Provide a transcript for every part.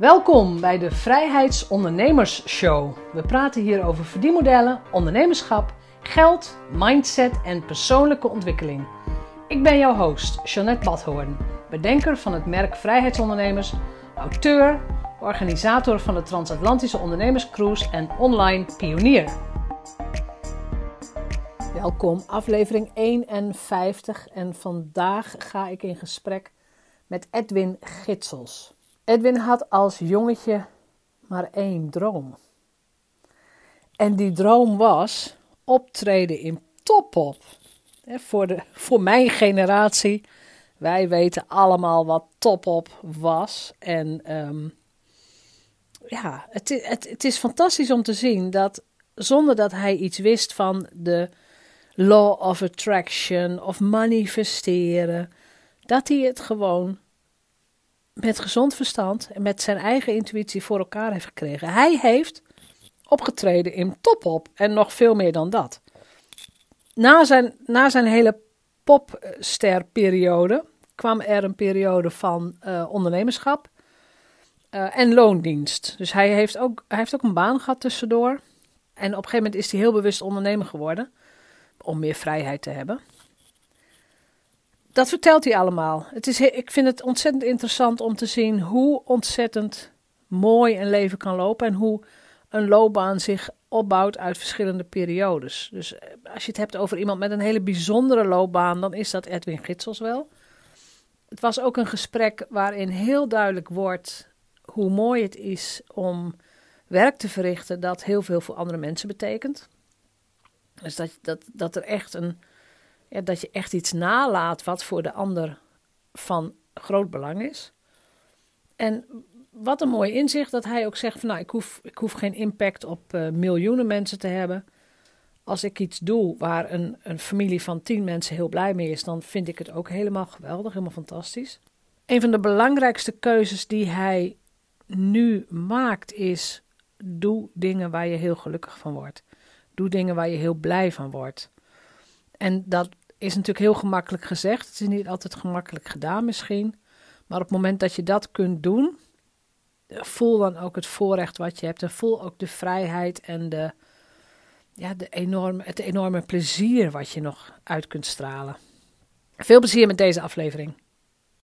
Welkom bij de Vrijheidsondernemers Show. We praten hier over verdienmodellen, ondernemerschap, geld, mindset en persoonlijke ontwikkeling. Ik ben jouw host, Jeanette Badhoorn, bedenker van het merk Vrijheidsondernemers, auteur, organisator van de Transatlantische Ondernemerscruise en online pionier. Welkom, aflevering 51 en vandaag ga ik in gesprek met Edwin Gitsels. Edwin had als jongetje maar één droom. En die droom was optreden in Topop. Voor, de, voor mijn generatie, wij weten allemaal wat Topop was. En ehm, ja, het, het, het is fantastisch om te zien dat zonder dat hij iets wist van de law of attraction of manifesteren, dat hij het gewoon met gezond verstand en met zijn eigen intuïtie voor elkaar heeft gekregen. Hij heeft opgetreden in Topop en nog veel meer dan dat. Na zijn, na zijn hele popsterperiode kwam er een periode van uh, ondernemerschap uh, en loondienst. Dus hij heeft, ook, hij heeft ook een baan gehad tussendoor. En op een gegeven moment is hij heel bewust ondernemer geworden. Om meer vrijheid te hebben. Dat vertelt hij allemaal. Het is, ik vind het ontzettend interessant om te zien hoe ontzettend mooi een leven kan lopen. En hoe een loopbaan zich opbouwt uit verschillende periodes. Dus eh, als je het hebt over iemand met een hele bijzondere loopbaan, dan is dat Edwin Gitsels wel. Het was ook een gesprek waarin heel duidelijk wordt hoe mooi het is om werk te verrichten dat heel veel voor andere mensen betekent. Dus dat, dat, dat er echt een, ja, dat je echt iets nalaat wat voor de ander van groot belang is. En wat een mooi inzicht dat hij ook zegt van nou, ik hoef, ik hoef geen impact op uh, miljoenen mensen te hebben. Als ik iets doe waar een, een familie van tien mensen heel blij mee is, dan vind ik het ook helemaal geweldig, helemaal fantastisch. Een van de belangrijkste keuzes die hij nu maakt is: doe dingen waar je heel gelukkig van wordt. Doe dingen waar je heel blij van wordt. En dat is natuurlijk heel gemakkelijk gezegd. Het is niet altijd gemakkelijk gedaan misschien. Maar op het moment dat je dat kunt doen, voel dan ook het voorrecht wat je hebt. En voel ook de vrijheid en de, ja, de enorme, het enorme plezier wat je nog uit kunt stralen. Veel plezier met deze aflevering.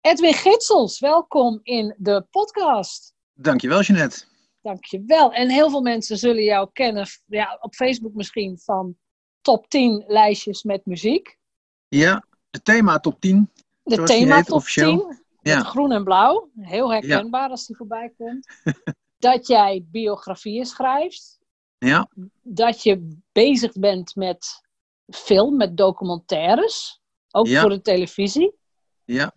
Edwin Gitsels, welkom in de podcast. Dankjewel, Jeanette. Dankjewel. En heel veel mensen zullen jou kennen, ja, op Facebook misschien, van top 10 lijstjes met muziek. Ja, de thema top 10. De thema top officieel. 10. Ja. Groen en blauw. Heel herkenbaar als die voorbij komt. dat jij biografieën schrijft. Ja. Dat je bezig bent met film, met documentaires. Ook voor de televisie. Ja.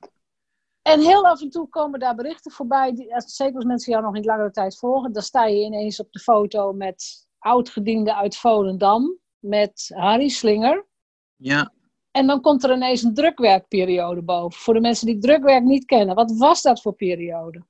En heel af en toe komen daar berichten voorbij, die, zeker als mensen jou nog niet langere tijd volgen, dan sta je ineens op de foto met oud-gediende uit Volendam, met Harry Slinger. Ja. En dan komt er ineens een drukwerkperiode boven. Voor de mensen die drukwerk niet kennen, wat was dat voor periode?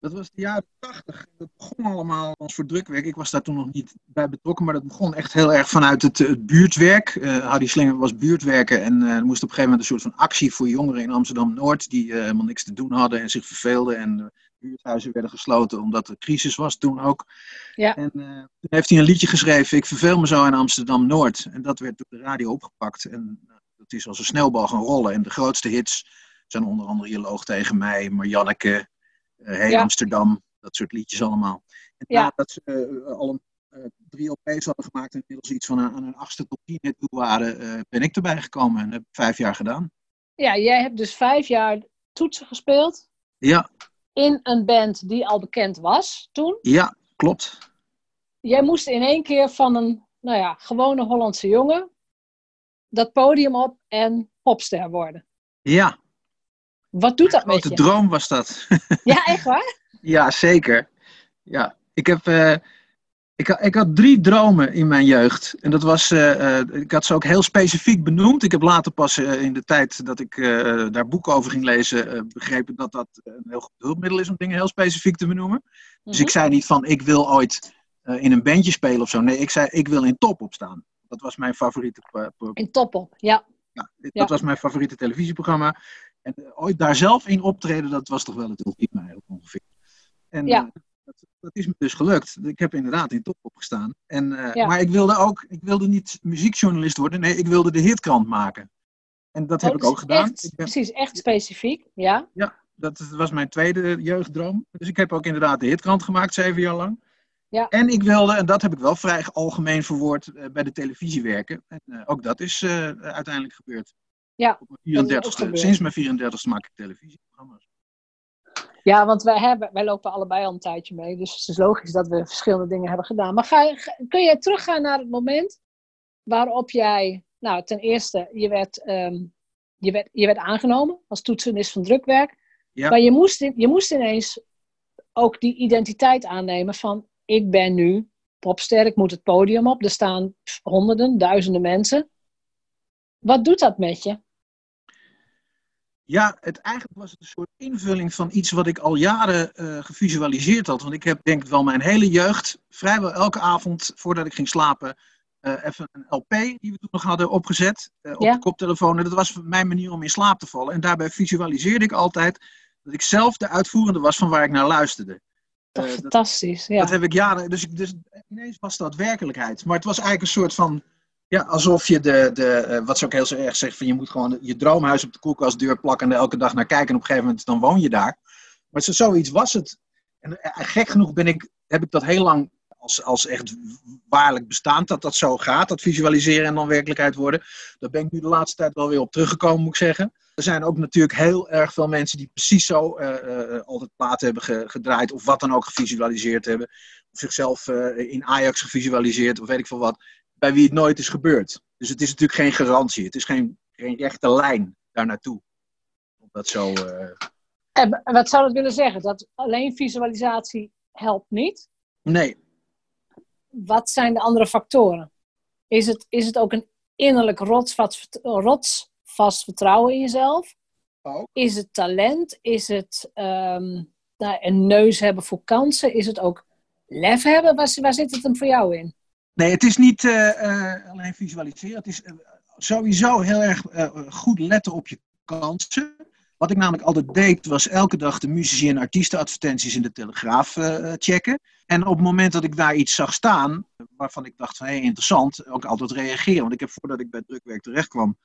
Dat was de jaren tachtig. Dat begon allemaal als voor drukwerk. Ik was daar toen nog niet bij betrokken, maar dat begon echt heel erg vanuit het, buurtwerk. Uh, Harry Slinger was buurtwerker en uh, er moest op een gegeven moment een soort van actie voor jongeren in Amsterdam-Noord die uh, helemaal niks te doen hadden en zich verveelden. En buurthuizen werden gesloten omdat er crisis was toen ook. Ja. En toen heeft hij een liedje geschreven, Ik verveel me zo in Amsterdam-Noord. En dat werd door de radio opgepakt en dat is als een snelbal gaan rollen. En de grootste hits zijn onder andere Je loog tegen mij, Marjanneke... Uh, hey Amsterdam, dat soort liedjes allemaal. En ja. nadat ze uh, al een, uh, drie LP's hadden gemaakt en inmiddels iets van een, aan een achtste tot tien hit toe waren, ben ik erbij gekomen en heb vijf jaar gedaan. Ja, jij hebt dus vijf jaar toetsen gespeeld. Ja. In een band die al bekend was toen. Ja, klopt. Jij moest in één keer van een, nou ja, gewone Hollandse jongen dat podium op en popster worden. Ja, wat doet dat met je? De droom was dat. Ja, echt waar? ja, zeker. Ja, ik heb... Uh, ik, ik, had drie dromen in mijn jeugd. En dat was, uh, uh, ik had ze ook heel specifiek benoemd. Ik heb later pas in de tijd dat ik daar boeken over ging lezen, begrepen dat dat een heel goed hulpmiddel is om dingen heel specifiek te benoemen. Dus ik mhm. zei niet van ik wil ooit in een bandje spelen of zo. Nee, ik zei ik wil in top opstaan. Dat was mijn favoriete. in top op, ja. ja dat ja. was mijn favoriete televisieprogramma. En ooit daar zelf in optreden, dat was toch wel het ultieme ongeveer. En Ja. Dat, is me dus gelukt. Ik heb inderdaad in top opgestaan. En, eh, Ja. Maar ik wilde ook, ik wilde niet muziekjournalist worden. Nee, ik wilde de hitkrant maken. En dat heb Oh, ik dus ook gedaan. echt- Ik ben- Precies, echt specifiek. Ja. dat was mijn tweede jeugddroom. Dus ik heb ook inderdaad de hitkrant gemaakt, zeven jaar lang. Ja. En ik wilde, en dat heb ik wel vrij algemeen verwoord, eh, bij de televisie werken. En eh, ook dat is uiteindelijk gebeurd. Ja, Op mijn dat is ook 34ste, gebeurd. sinds mijn 34ste maak ik televisieprogramma's. Ja, want wij, hebben, wij lopen allebei al een tijdje mee. Dus het is logisch dat we verschillende dingen hebben gedaan. Maar ga, kun je teruggaan naar het moment waarop jij, nou ten eerste, je werd, ehm, je werd, je werd aangenomen als toetsenist van drukwerk. Ja. Maar je moest, je moest ineens ook die identiteit aannemen van ik ben nu popster, ik moet het podium op. Er staan honderden, duizenden mensen. Wat doet dat met je? Ja, het, eigenlijk was het een soort invulling van iets wat ik al jaren eh, gevisualiseerd had. Want ik heb denk ik wel mijn hele jeugd, vrijwel elke avond voordat ik ging slapen, eh, even een LP die we toen nog hadden opgezet eh, op Ja. de koptelefoon. En dat was mijn manier om in slaap te vallen. En daarbij visualiseerde ik altijd dat ik zelf de uitvoerende was van waar ik naar luisterde. Dat- fantastisch. Ja. Dat heb ik jaren. Dus, ik, dus ineens was dat werkelijkheid. Maar het was eigenlijk een soort van. Ja, alsof je de. de eh, wat ze ook heel erg zegt. Van je moet gewoon je droomhuis op de koelkastdeur plakken. En elke dag naar kijken. En op een gegeven moment dan woon je daar. Maar zo, zoiets was het. En eh, gek genoeg ben ik, heb ik dat heel lang. Als, als echt waarlijk bestaand dat dat zo gaat. Dat visualiseren en dan werkelijkheid worden. Daar ben ik nu de laatste tijd wel weer op teruggekomen, moet ik zeggen. Er zijn ook natuurlijk heel erg veel mensen die precies zo eh, altijd platen hebben ge- gedraaid. Of wat dan ook gevisualiseerd hebben of zichzelf in Ajax gevisualiseerd of weet ik veel wat, bij wie het nooit is gebeurd. Dus het is natuurlijk geen garantie. Het is geen, geen rechte lijn daar naartoe. Om dat zo. eh, En wat zou dat willen zeggen? Dat alleen visualisatie helpt niet? Nee, Wat zijn de andere factoren? Is het, is het ook een innerlijk rotsvast, rotsvast vertrouwen in jezelf? Ook. Is het talent? Is het ehm, nou, een neus hebben voor kansen? Is het ook lef hebben? Waar, waar zit het hem voor jou in? Nee het is niet eh, eh, alleen visualiseren. Het is eh, sowieso heel erg goed letten op je kansen. Wat ik namelijk altijd deed, was elke dag de muzici- en artiestenadvertenties in de Telegraaf checken. En op het moment dat ik daar iets zag staan, waarvan ik dacht hé, interessant, ook altijd reageren. Want ik heb voordat ik bij drukwerk terecht kwam,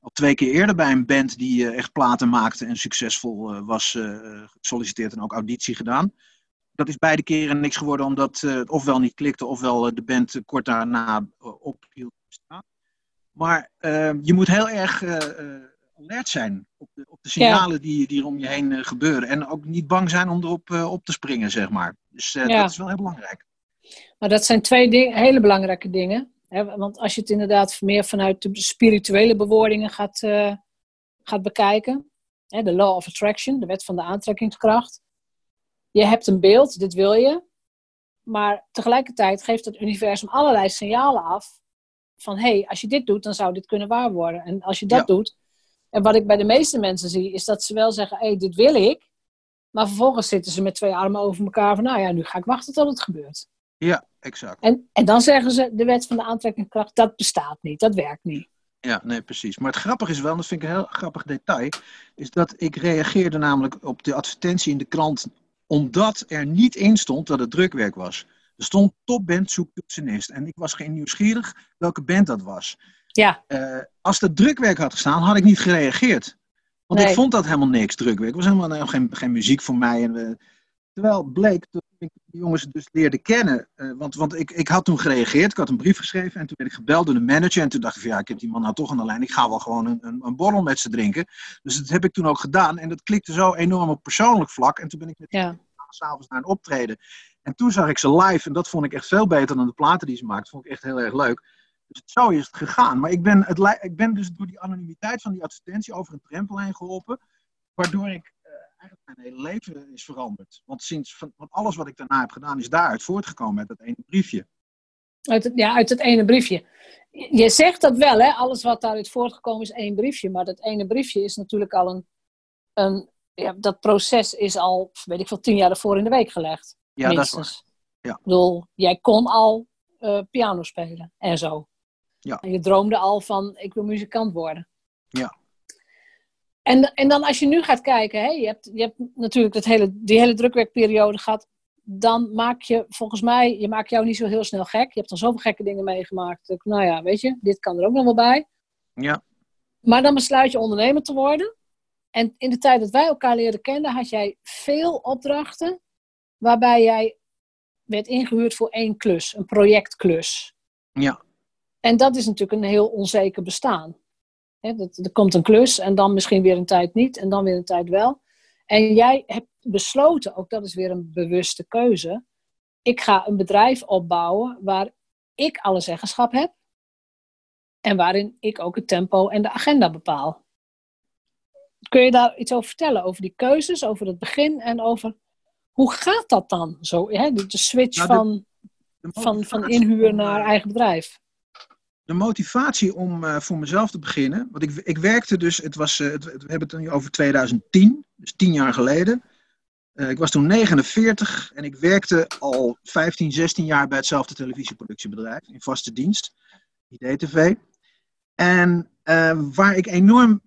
al twee keer eerder bij een band die echt platen maakte en succesvol was gesolliciteerd en ook auditie gedaan. Dat is beide keren niks geworden omdat eh, het ofwel niet klikte ofwel eh, de band eh, kort daarna ophield te bestaan. Maar eh, je moet heel erg alert zijn op de, op de signalen die, die er om je heen gebeuren. En ook niet bang zijn om erop op te springen, zeg maar. Dus Ja. dat is wel heel belangrijk. Maar dat zijn twee ding- hele belangrijke dingen. Hè? Want als je het inderdaad meer vanuit de spirituele bewoordingen gaat, gaat bekijken. Hè? De law of attraction, de wet van de aantrekkingskracht. Je hebt een beeld, dit wil je. Maar tegelijkertijd geeft het universum allerlei signalen af. Van hé, hey, als je dit doet, dan zou dit kunnen waar worden. En als je dat Ja. doet. En wat ik bij de meeste mensen zie, is dat ze wel zeggen: hé, hey, dit wil ik. Maar vervolgens zitten ze met twee armen over elkaar van, nou ja, nu ga ik wachten tot het gebeurt. Ja, exact. En, en dan zeggen ze, de wet van de aantrekkingskracht, dat bestaat niet, dat werkt niet. Ja, nee, precies. Maar het grappige is wel, en dat vind ik een heel grappig detail, is dat ik reageerde namelijk op de advertentie in de krant omdat er niet in stond dat het drukwerk was. Er stond topband zoekt toetsenist. En ik was geen nieuwsgierig welke band dat was. Ja, Eh, als dat drukwerk had gestaan, had ik niet gereageerd. Want Nee. ik vond dat helemaal niks, drukwerk. Het was helemaal nou, geen, geen muziek voor mij. En, we- terwijl bleek dat ik die jongens dus leerde kennen. eh, want want ik, ik had toen gereageerd, ik had een brief geschreven. En toen werd ik gebeld door de manager. En toen dacht ik van ja, ik heb die man nou toch aan de lijn. Ik ga wel gewoon een, een, een borrel met ze drinken. Dus dat heb ik toen ook gedaan. En dat klikte zo enorm op persoonlijk vlak. En toen ben ik met ja, s'avonds naar een optreden. En toen zag ik ze live en dat vond ik echt veel beter dan de platen die ze maakte. Vond ik echt heel erg leuk. Dus zo is het gegaan. Maar ik ben, het, ik ben dus door die anonimiteit van die advertentie over een drempel heen geholpen. Waardoor ik eigenlijk mijn hele leven is veranderd. Want, sinds, van, want alles wat ik daarna heb gedaan is daaruit voortgekomen met dat ene briefje. uit het, ja, uit het ene briefje. Je zegt dat wel, hè? alles wat daaruit voortgekomen is één briefje. Maar dat ene briefje is natuurlijk al een, een ja, dat proces is al, weet ik veel, tien jaar ervoor in de week gelegd. Ja, dat is waar. Ja. Ik bedoel, jij kon al eh, piano spelen en zo. Ja. En je droomde al van, ik wil muzikant worden. Ja. En, en dan als je nu gaat kijken, hè, je, hebt, je hebt natuurlijk dat hele, die hele drukwerkperiode gehad. Dan maak je volgens mij, je maakt jou niet zo heel snel gek. Je hebt al zoveel gekke dingen meegemaakt. Nou ja, weet je, dit kan er ook nog wel bij. Ja. Maar dan besluit je ondernemer te worden. En in de tijd dat wij elkaar leren kennen, had jij veel opdrachten waarbij jij werd ingehuurd voor één klus, een projectklus. Ja. En dat is natuurlijk een heel onzeker bestaan. He, dat, er komt een klus en dan misschien weer een tijd niet en dan weer een tijd wel. En jij hebt besloten, ook dat is weer een bewuste keuze. Ik ga een bedrijf opbouwen waar ik alle zeggenschap heb. En waarin ik ook het tempo en de agenda bepaal. Kun je daar iets over vertellen? Over die keuzes, over het begin en over hoe gaat dat dan? Zo, hè? De, switch nou, van, van, van inhuur naar eh, eigen bedrijf. De motivatie om uh, voor mezelf te beginnen. Want ik, ik werkte dus, het was, uh, het, we hebben het nu over 2010, dus tien jaar geleden. Uh, ik was toen 49 en ik werkte al 15, 16 jaar bij hetzelfde televisieproductiebedrijf in vaste dienst, IDTV. En waar ik enorm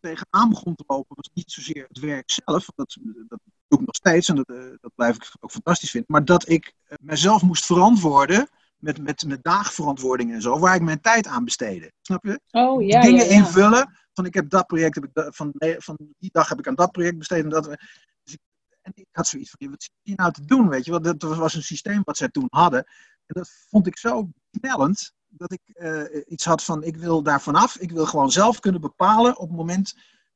tegenaan begon te lopen was niet zozeer het werk zelf, dat, dat doe ik nog steeds en dat, dat blijf ik ook fantastisch vinden, maar dat ik mezelf moest verantwoorden met, met, met daagverantwoording en zo, waar ik mijn tijd aan besteedde. Snap je? Oh, ja, Dingen ja, ja. invullen. Van ik heb dat project, heb ik van, van die dag heb ik aan dat project besteed. En, dat, dus ik, en ik had zoiets van, wat zit hier nou te doen, weet je wel? Dat was een systeem wat zij toen hadden. En dat vond ik zo knellend, dat ik uh, iets had van, ik wil daar vanaf. Ik wil gewoon zelf kunnen bepalen op het moment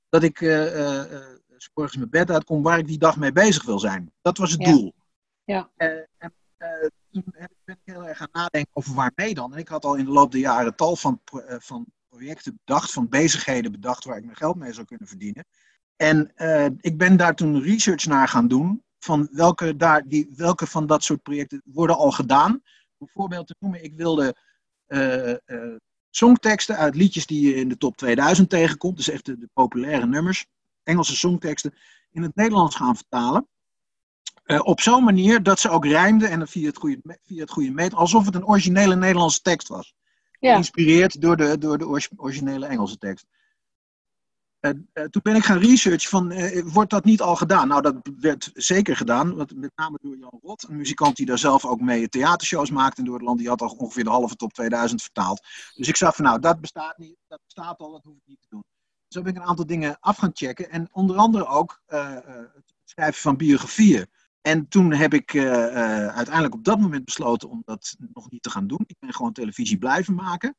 dat ik uh, uh, morgens mijn bed uitkom, waar ik die dag mee bezig wil zijn. Dat was het doel. Ja. en toen ben ik heel erg gaan nadenken over waarmee dan. Ik had al in de loop der jaren tal van, uh, van projecten bedacht, van bezigheden bedacht waar ik mijn geld mee zou kunnen verdienen. En uh, ik ben daar toen research naar gaan doen van welke, daar, die, welke van dat soort projecten worden al gedaan. Bijvoorbeeld te noemen, ik wilde uh, songteksten uit liedjes die je in de top 2000 tegenkomt, dus echt de, de populaire nummers, Engelse songteksten, in het Nederlands gaan vertalen. Uh, op zo'n manier dat ze ook rijmden en via het goede, via het goede meet, alsof het een originele Nederlandse tekst was. Ja. Geïnspireerd door de, door de originele Engelse tekst. Uh, uh, toen ben ik gaan researchen van, wordt dat niet al gedaan? Nou, dat werd zeker gedaan, want met name door Jan Rot, een muzikant die daar zelf ook mee theatershows maakte in door het land, die had al ongeveer de halve top 2000 vertaald. Dus ik zag van, nou, dat bestaat niet, dat bestaat al, dat hoef ik niet te doen. Dus ben ik een aantal dingen af gaan checken en onder andere ook het schrijven van biografieën. En toen heb ik uh, uh, uiteindelijk op dat moment besloten om dat nog niet te gaan doen. Ik ben gewoon televisie blijven maken.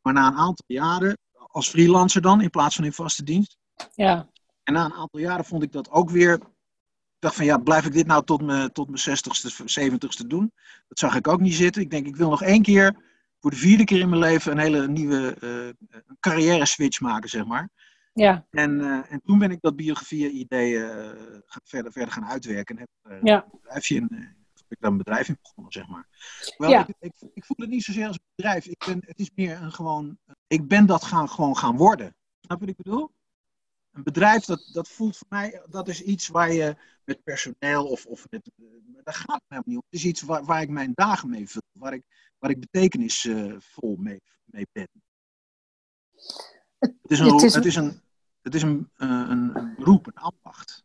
Maar na een aantal jaren, als freelancer dan, in plaats van in vaste dienst. Ja. En na een aantal jaren vond ik dat ook weer. Ik dacht van ja, blijf ik dit nou tot mijn, tot mijn 60ste, 70ste doen? Dat zag ik ook niet zitten. Ik denk, ik wil nog één keer, voor de vierde keer in mijn leven, een hele nieuwe uh, carrière switch maken, zeg maar. Ja. En, uh, en toen ben ik dat biografie-idee uh, verder, verder gaan uitwerken. En heb uh, ja. een bedrijfje in, heb ik daar een bedrijf in begonnen, zeg maar. Wel, ja. ik, ik, ik, voel het niet zozeer als een bedrijf. Ik ben, het is meer een gewoon... Ik ben dat gaan, gewoon gaan worden. Snap je wat ik bedoel? Een bedrijf, dat, dat voelt voor mij... Dat is iets waar je met personeel of, of met... Daar gaat het helemaal niet om. Het is iets waar, waar ik mijn dagen mee vul. Waar ik, waar ik betekenisvol mee, mee ben. Het is een, het is, het is een, het is een, een, een beroep, een ambacht.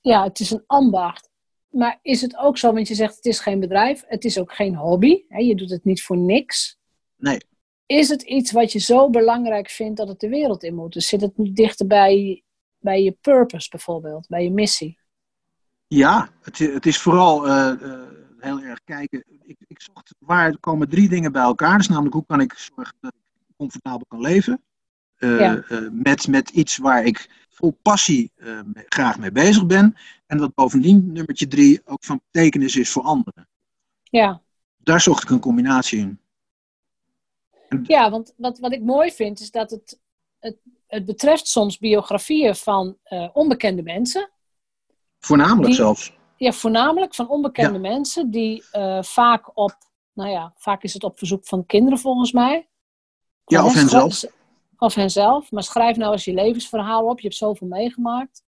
Ja, het is een ambacht. Maar is het ook zo, want je zegt het is geen bedrijf, het is ook geen hobby. Hè? Je doet het niet voor niks. Nee. Is het iets wat je zo belangrijk vindt dat het de wereld in moet? Dus zit het niet dichter bij, bij je purpose bijvoorbeeld, bij je missie? Ja, het, het is vooral uh, uh, heel erg kijken. Ik, ik zocht waar komen drie dingen bij elkaar. Dus namelijk hoe kan ik zorgen dat comfortabel kan leven. Uh, ja. uh, met, met iets waar ik vol passie uh, graag mee bezig ben. En dat bovendien, nummertje drie, ook van betekenis is voor anderen. Ja. Daar zocht ik een combinatie in. En... Ja, want wat, wat ik mooi vind is dat het, het, het betreft soms biografieën van onbekende mensen. Voornamelijk die, zelfs. Ja, voornamelijk van onbekende ja. mensen die vaak op, nou ja, vaak is het op verzoek van kinderen volgens mij. Ja, of henzelf. Of henzelf. Maar schrijf nou eens je levensverhaal op. Je hebt zoveel meegemaakt.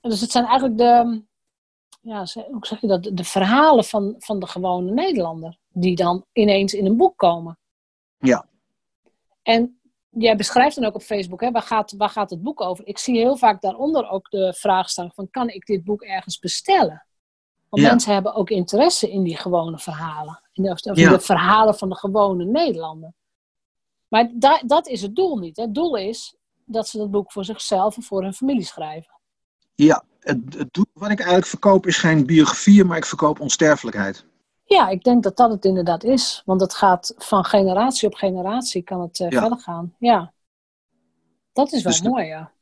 Dus het zijn eigenlijk de, ja, hoe zeg je dat, de verhalen van, van de gewone Nederlander. Die dan ineens in een boek komen. Ja. En jij beschrijft dan ook op Facebook, hè, waar, gaat, waar gaat het boek over? Ik zie heel vaak daaronder ook de vraag staan van, kan ik dit boek ergens bestellen? Want Ja. mensen hebben ook interesse in die gewone verhalen. De, of Ja. de verhalen van de gewone Nederlander. Maar da- dat is het doel niet. hè. Het doel is dat ze dat boek voor zichzelf en voor hun familie schrijven. Ja, het, het doel wat ik eigenlijk verkoop is geen biografie, maar ik verkoop onsterfelijkheid. Ja, ik denk dat dat het inderdaad is. Want het gaat van generatie op generatie kan het eh, Ja. verder gaan. Ja. Dat is wel Dus de- mooi, ja.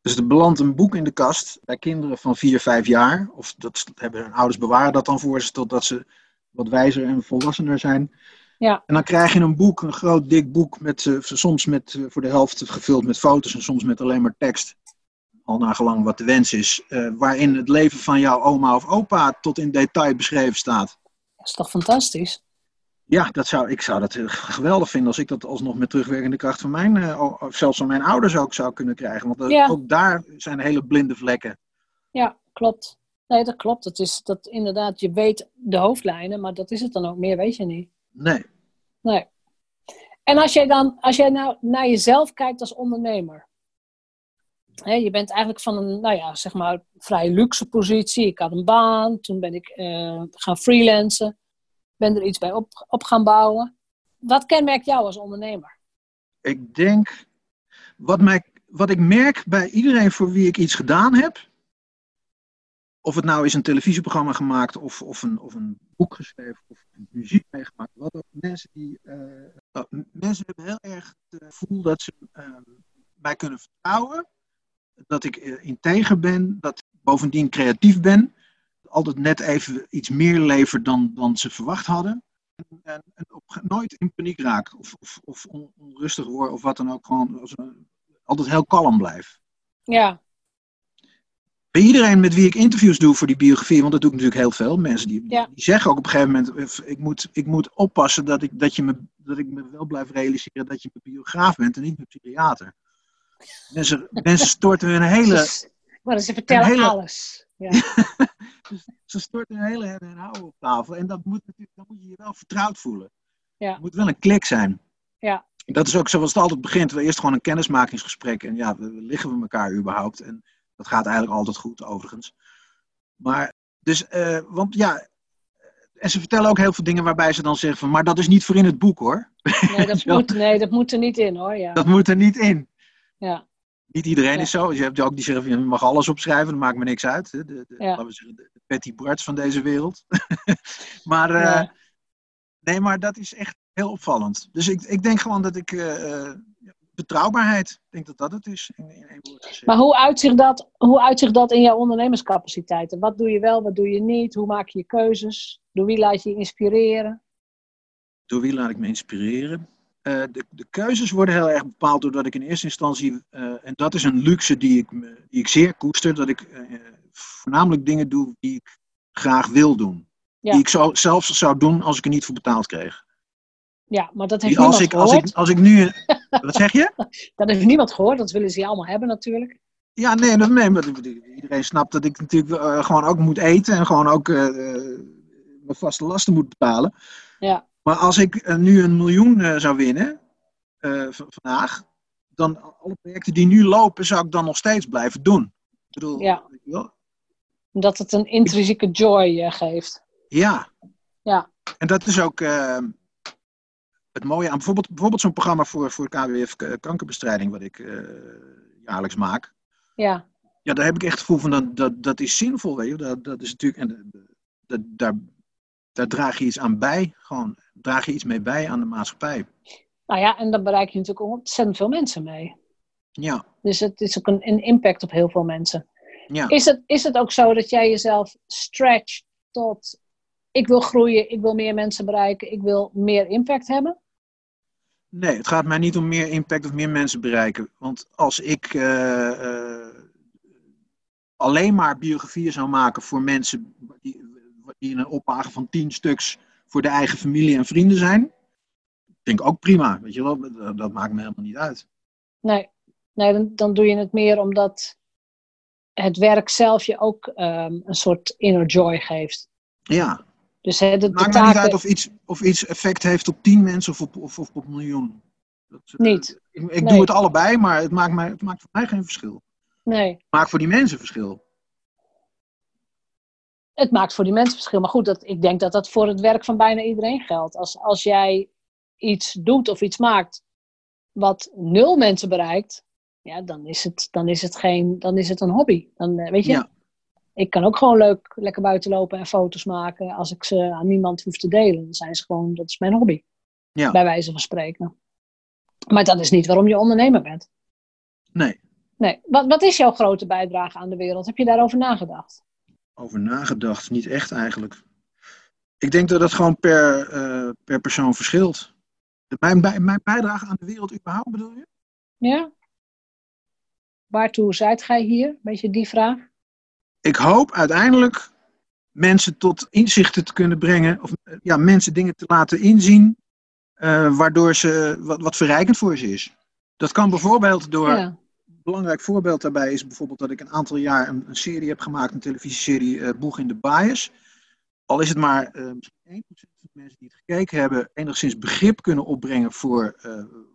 Dus er belandt een boek in de kast bij kinderen van 4, 5 jaar. Of dat hebben hun ouders bewaren dat dan voor ze totdat ze wat wijzer en volwassener zijn. Ja. En dan krijg je een boek, een groot dik boek, met, eh, soms met, eh, voor de helft gevuld met foto's en soms met alleen maar tekst. Al nagelang wat de wens is. eh, waarin het leven van jouw oma of opa tot in detail beschreven staat. Dat is toch fantastisch? Ja, dat zou, ik zou dat geweldig vinden als ik dat alsnog met terugwerkende kracht van mijn, of zelfs van mijn ouders ook zou kunnen krijgen. Want Ja. ook daar zijn hele blinde vlekken. Ja, klopt. Nee, dat klopt. Het is dat inderdaad, je weet de hoofdlijnen, maar dat is het dan ook. Meer weet je niet. Nee. Nee. En als jij dan, als jij nou naar jezelf kijkt als ondernemer. Hè, je bent eigenlijk van een, nou ja, zeg maar, vrij luxe positie. Ik had een baan, toen ben ik eh, gaan freelancen. Ben er iets bij op, op gaan bouwen. Wat kenmerkt jou als ondernemer? Ik denk, wat, mij, wat ik merk bij iedereen voor wie ik iets gedaan heb, of het nou is een televisieprogramma gemaakt, of, of, een, of een boek geschreven, of muziek meegemaakt, wat ook, mensen die, eh, m- mensen hebben heel erg het gevoel dat ze eh, mij kunnen vertrouwen, dat ik eh, integer ben, dat ik bovendien creatief ben, altijd net even iets meer lever dan, dan ze verwacht hadden. En, en, nooit in paniek raak of, of, of on- onrustig word of wat dan ook. Gewoon altijd heel kalm blijf. Ja, Bij iedereen met wie ik interviews doe voor die biografie, want dat doe ik natuurlijk heel veel. Mensen die, Ja. die zeggen ook op een gegeven moment: eh, ik moet, ik moet oppassen dat ik, dat, je me, dat ik me wel blijf realiseren dat je een biograaf bent en niet een psychiater. Mensen, mensen storten hun hele, maar ze vertellen hele- alles. Ja. ze storten hun hele en houden op tafel. En dat moet, natuurlijk- dan moet je je wel vertrouwd voelen. Ja. Het moet wel een klik zijn. Ja. Dat is ook zoals het altijd begint. We eerst gewoon een kennismakingsgesprek. En ja, we- liggen we elkaar überhaupt? En dat gaat eigenlijk altijd goed, overigens. Maar, dus, eh, want ja. En ze vertellen ook heel veel dingen waarbij ze dan zeggen van, maar dat is niet voor in het boek hoor. Nee, dat moet, nee, dat moet er niet in hoor. Ja. Dat moet er niet in. Ja. Niet iedereen Ja. is zo. Je hebt ook die zeggen van, je mag alles opschrijven, dat maakt me niks uit. De, de, de- Ja. laten we zeggen, de, de Patty Barts van deze wereld. maar, eh, nee, maar dat is echt heel opvallend. Dus ik, ik denk gewoon dat ik, eh, betrouwbaarheid, ik denk dat dat het is. In, in één woord gezegd. Maar hoe uitzicht, dat, hoe uitzicht dat in jouw ondernemerscapaciteiten? Wat doe je wel, wat doe je niet? Hoe maak je je keuzes? Door wie laat je je inspireren? Door wie laat ik me inspireren? Eh, de, de keuzes worden heel erg bepaald doordat ik in eerste instantie, eh, en dat is een luxe die ik, me- die ik zeer koester, dat ik eh, voornamelijk dingen doe die ik graag wil doen. Ja. Die ik zo, zelfs zou doen als ik er niet voor betaald kreeg. Ja, maar dat heeft als, niemand ik, als, gehoord. ik, als ik nu. Wat zeg je? Dat heeft niemand gehoord. Dat willen ze allemaal hebben natuurlijk. Ja, nee, dat, nee maar iedereen snapt dat ik natuurlijk eh, gewoon ook moet eten en gewoon ook eh, eh, mijn vaste lasten moet betalen. Ja. Maar als ik nu een miljoen zou winnen vandaag, dan alle projecten die nu lopen, zou ik dan nog steeds blijven doen. Ik bedoel, Ja. Omdat het een intrinsieke joy geeft. Ja. Ja. En dat is ook het mooie aan bijvoorbeeld, bijvoorbeeld zo'n programma voor, voor KWF k- kankerbestrijding, wat ik eh, jaarlijks maak. Ja, Ja, daar heb ik echt het gevoel van dat, dat, dat is zinvol, weet je. Dat, dat is natuurlijk, en eh, dat, daar, daar draag je iets aan bij, gewoon draag je iets mee bij aan de maatschappij. nou ja, en dan bereik je natuurlijk ontzettend veel mensen mee. Ja, Dus het is ook een, een impact op heel veel mensen. ja. Is het, is het ook zo dat jij jezelf stretcht tot ik wil groeien, ik wil meer mensen bereiken, ik wil meer impact hebben? Nee, het gaat mij niet om meer impact of meer mensen bereiken. Want als ik eh, eh, alleen maar biografieën zou maken voor mensen die, die in een oplage van tien stuks voor de eigen familie en vrienden zijn, vind ik ook prima. Weet je wel, dat, dat maakt me helemaal niet uit. Nee, nee dan, dan doe je het meer omdat het werk zelf je ook ehm, een soort inner joy geeft. Ja, Dus hè, de, de het maakt niet uit of iets, of iets effect heeft op tien mensen of op, of, of op miljoen. Dat, eh, Niet. Ik, ik Nee. doe het allebei, maar het maakt, mij, het maakt voor mij geen verschil. Nee. Het maakt voor die mensen verschil. Het maakt voor die mensen verschil. Maar goed, dat, ik denk dat dat voor het werk van bijna iedereen geldt. Als, als jij iets doet of iets maakt wat nul mensen bereikt, ja, dan is het, dan is het, geen, dan is het een hobby. Dan, eh, weet je, Ja. Ik kan ook gewoon leuk lekker buiten lopen en foto's maken. Als ik ze aan niemand hoef te delen, dan zijn ze gewoon, dat is mijn hobby. Ja. Bij wijze van spreken. Maar dat is niet waarom je ondernemer bent. Nee, Nee. Wat, wat is jouw grote bijdrage aan de wereld? Heb je daarover nagedacht? over nagedacht. Niet echt eigenlijk. Ik denk dat dat gewoon per, eh, per persoon verschilt. Mijn, bij- mijn bijdrage aan de wereld überhaupt bedoel je? Ja? Waartoe zijt gij hier? Beetje die vraag. Ik hoop uiteindelijk mensen tot inzichten te kunnen brengen. Of eh, ja, mensen dingen te laten inzien. eh, waardoor ze wat, wat verrijkend voor ze is. Dat kan bijvoorbeeld door. Ja. Een belangrijk voorbeeld daarbij is bijvoorbeeld dat ik een aantal jaar een, een serie heb gemaakt, een televisieserie eh Boeg in de Bias. Al is het maar misschien 1% van de mensen die het gekeken hebben, enigszins begrip kunnen opbrengen voor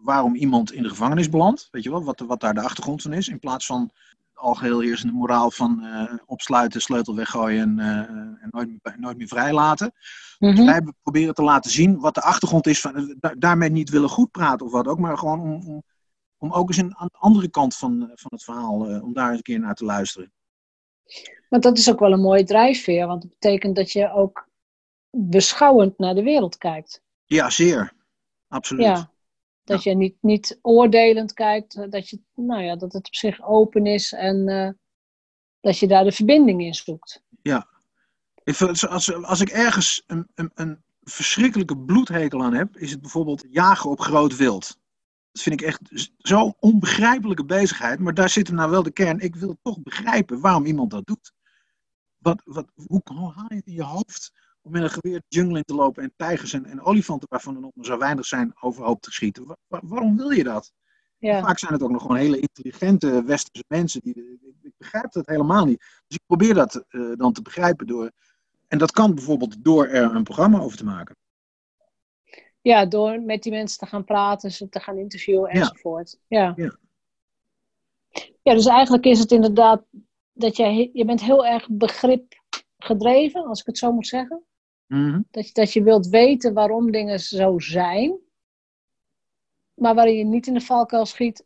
waarom iemand in de gevangenis belandt. Weet je wel, wat, wat daar de achtergrond van is. In plaats van algeheel heersende moraal van eh, opsluiten, sleutel weggooien en, eh, en nooit, meer, nooit meer vrijlaten. Mhm. Wij proberen te laten zien wat de achtergrond is. Van, eh, da- daarmee niet willen goed praten of wat ook, maar gewoon om, om, om ook eens een, aan de andere kant van, van het verhaal, om daar eens een keer naar te luisteren. Want dat is ook wel een mooie drijfveer. Want dat betekent dat je ook beschouwend naar de wereld kijkt. Ja, zeer. Absoluut. Ja. Dat je niet, niet oordelend kijkt. eh, Dat, je, nou ja, dat het op zich open is. En eh, dat je daar de verbinding in zoekt. Ik vind, als, als ik ergens een, een, een verschrikkelijke bloedhekel aan heb, is het bijvoorbeeld jagen op groot wild. Dat vind ik echt zo'n onbegrijpelijke bezigheid. Maar daar zit hem nou wel de kern. Ik wil toch begrijpen waarom iemand dat doet. Wat, wat, hoe, hoe haal je het in je hoofd om met een geweer de jungle in te lopen en tijgers en, en olifanten, waarvan er nog maar zo weinig zijn, overhoop te schieten? Wa- wa- waarom wil je dat? Ja. Vaak zijn het ook nog gewoon hele intelligente westerse mensen. Die, ik, ik begrijp dat helemaal niet. Dus ik probeer dat eh, dan te begrijpen door. En dat kan bijvoorbeeld door er een programma over te maken. ja, door met die mensen te gaan praten, ze te gaan interviewen enzovoort. Ja. Ja. ja, dus eigenlijk is het inderdaad dat jij, je bent heel erg begrip gedreven, als ik het zo moet zeggen. Mhm. Dat je, dat je wilt weten waarom dingen zo zijn. Maar waarin je niet in de valkuil schiet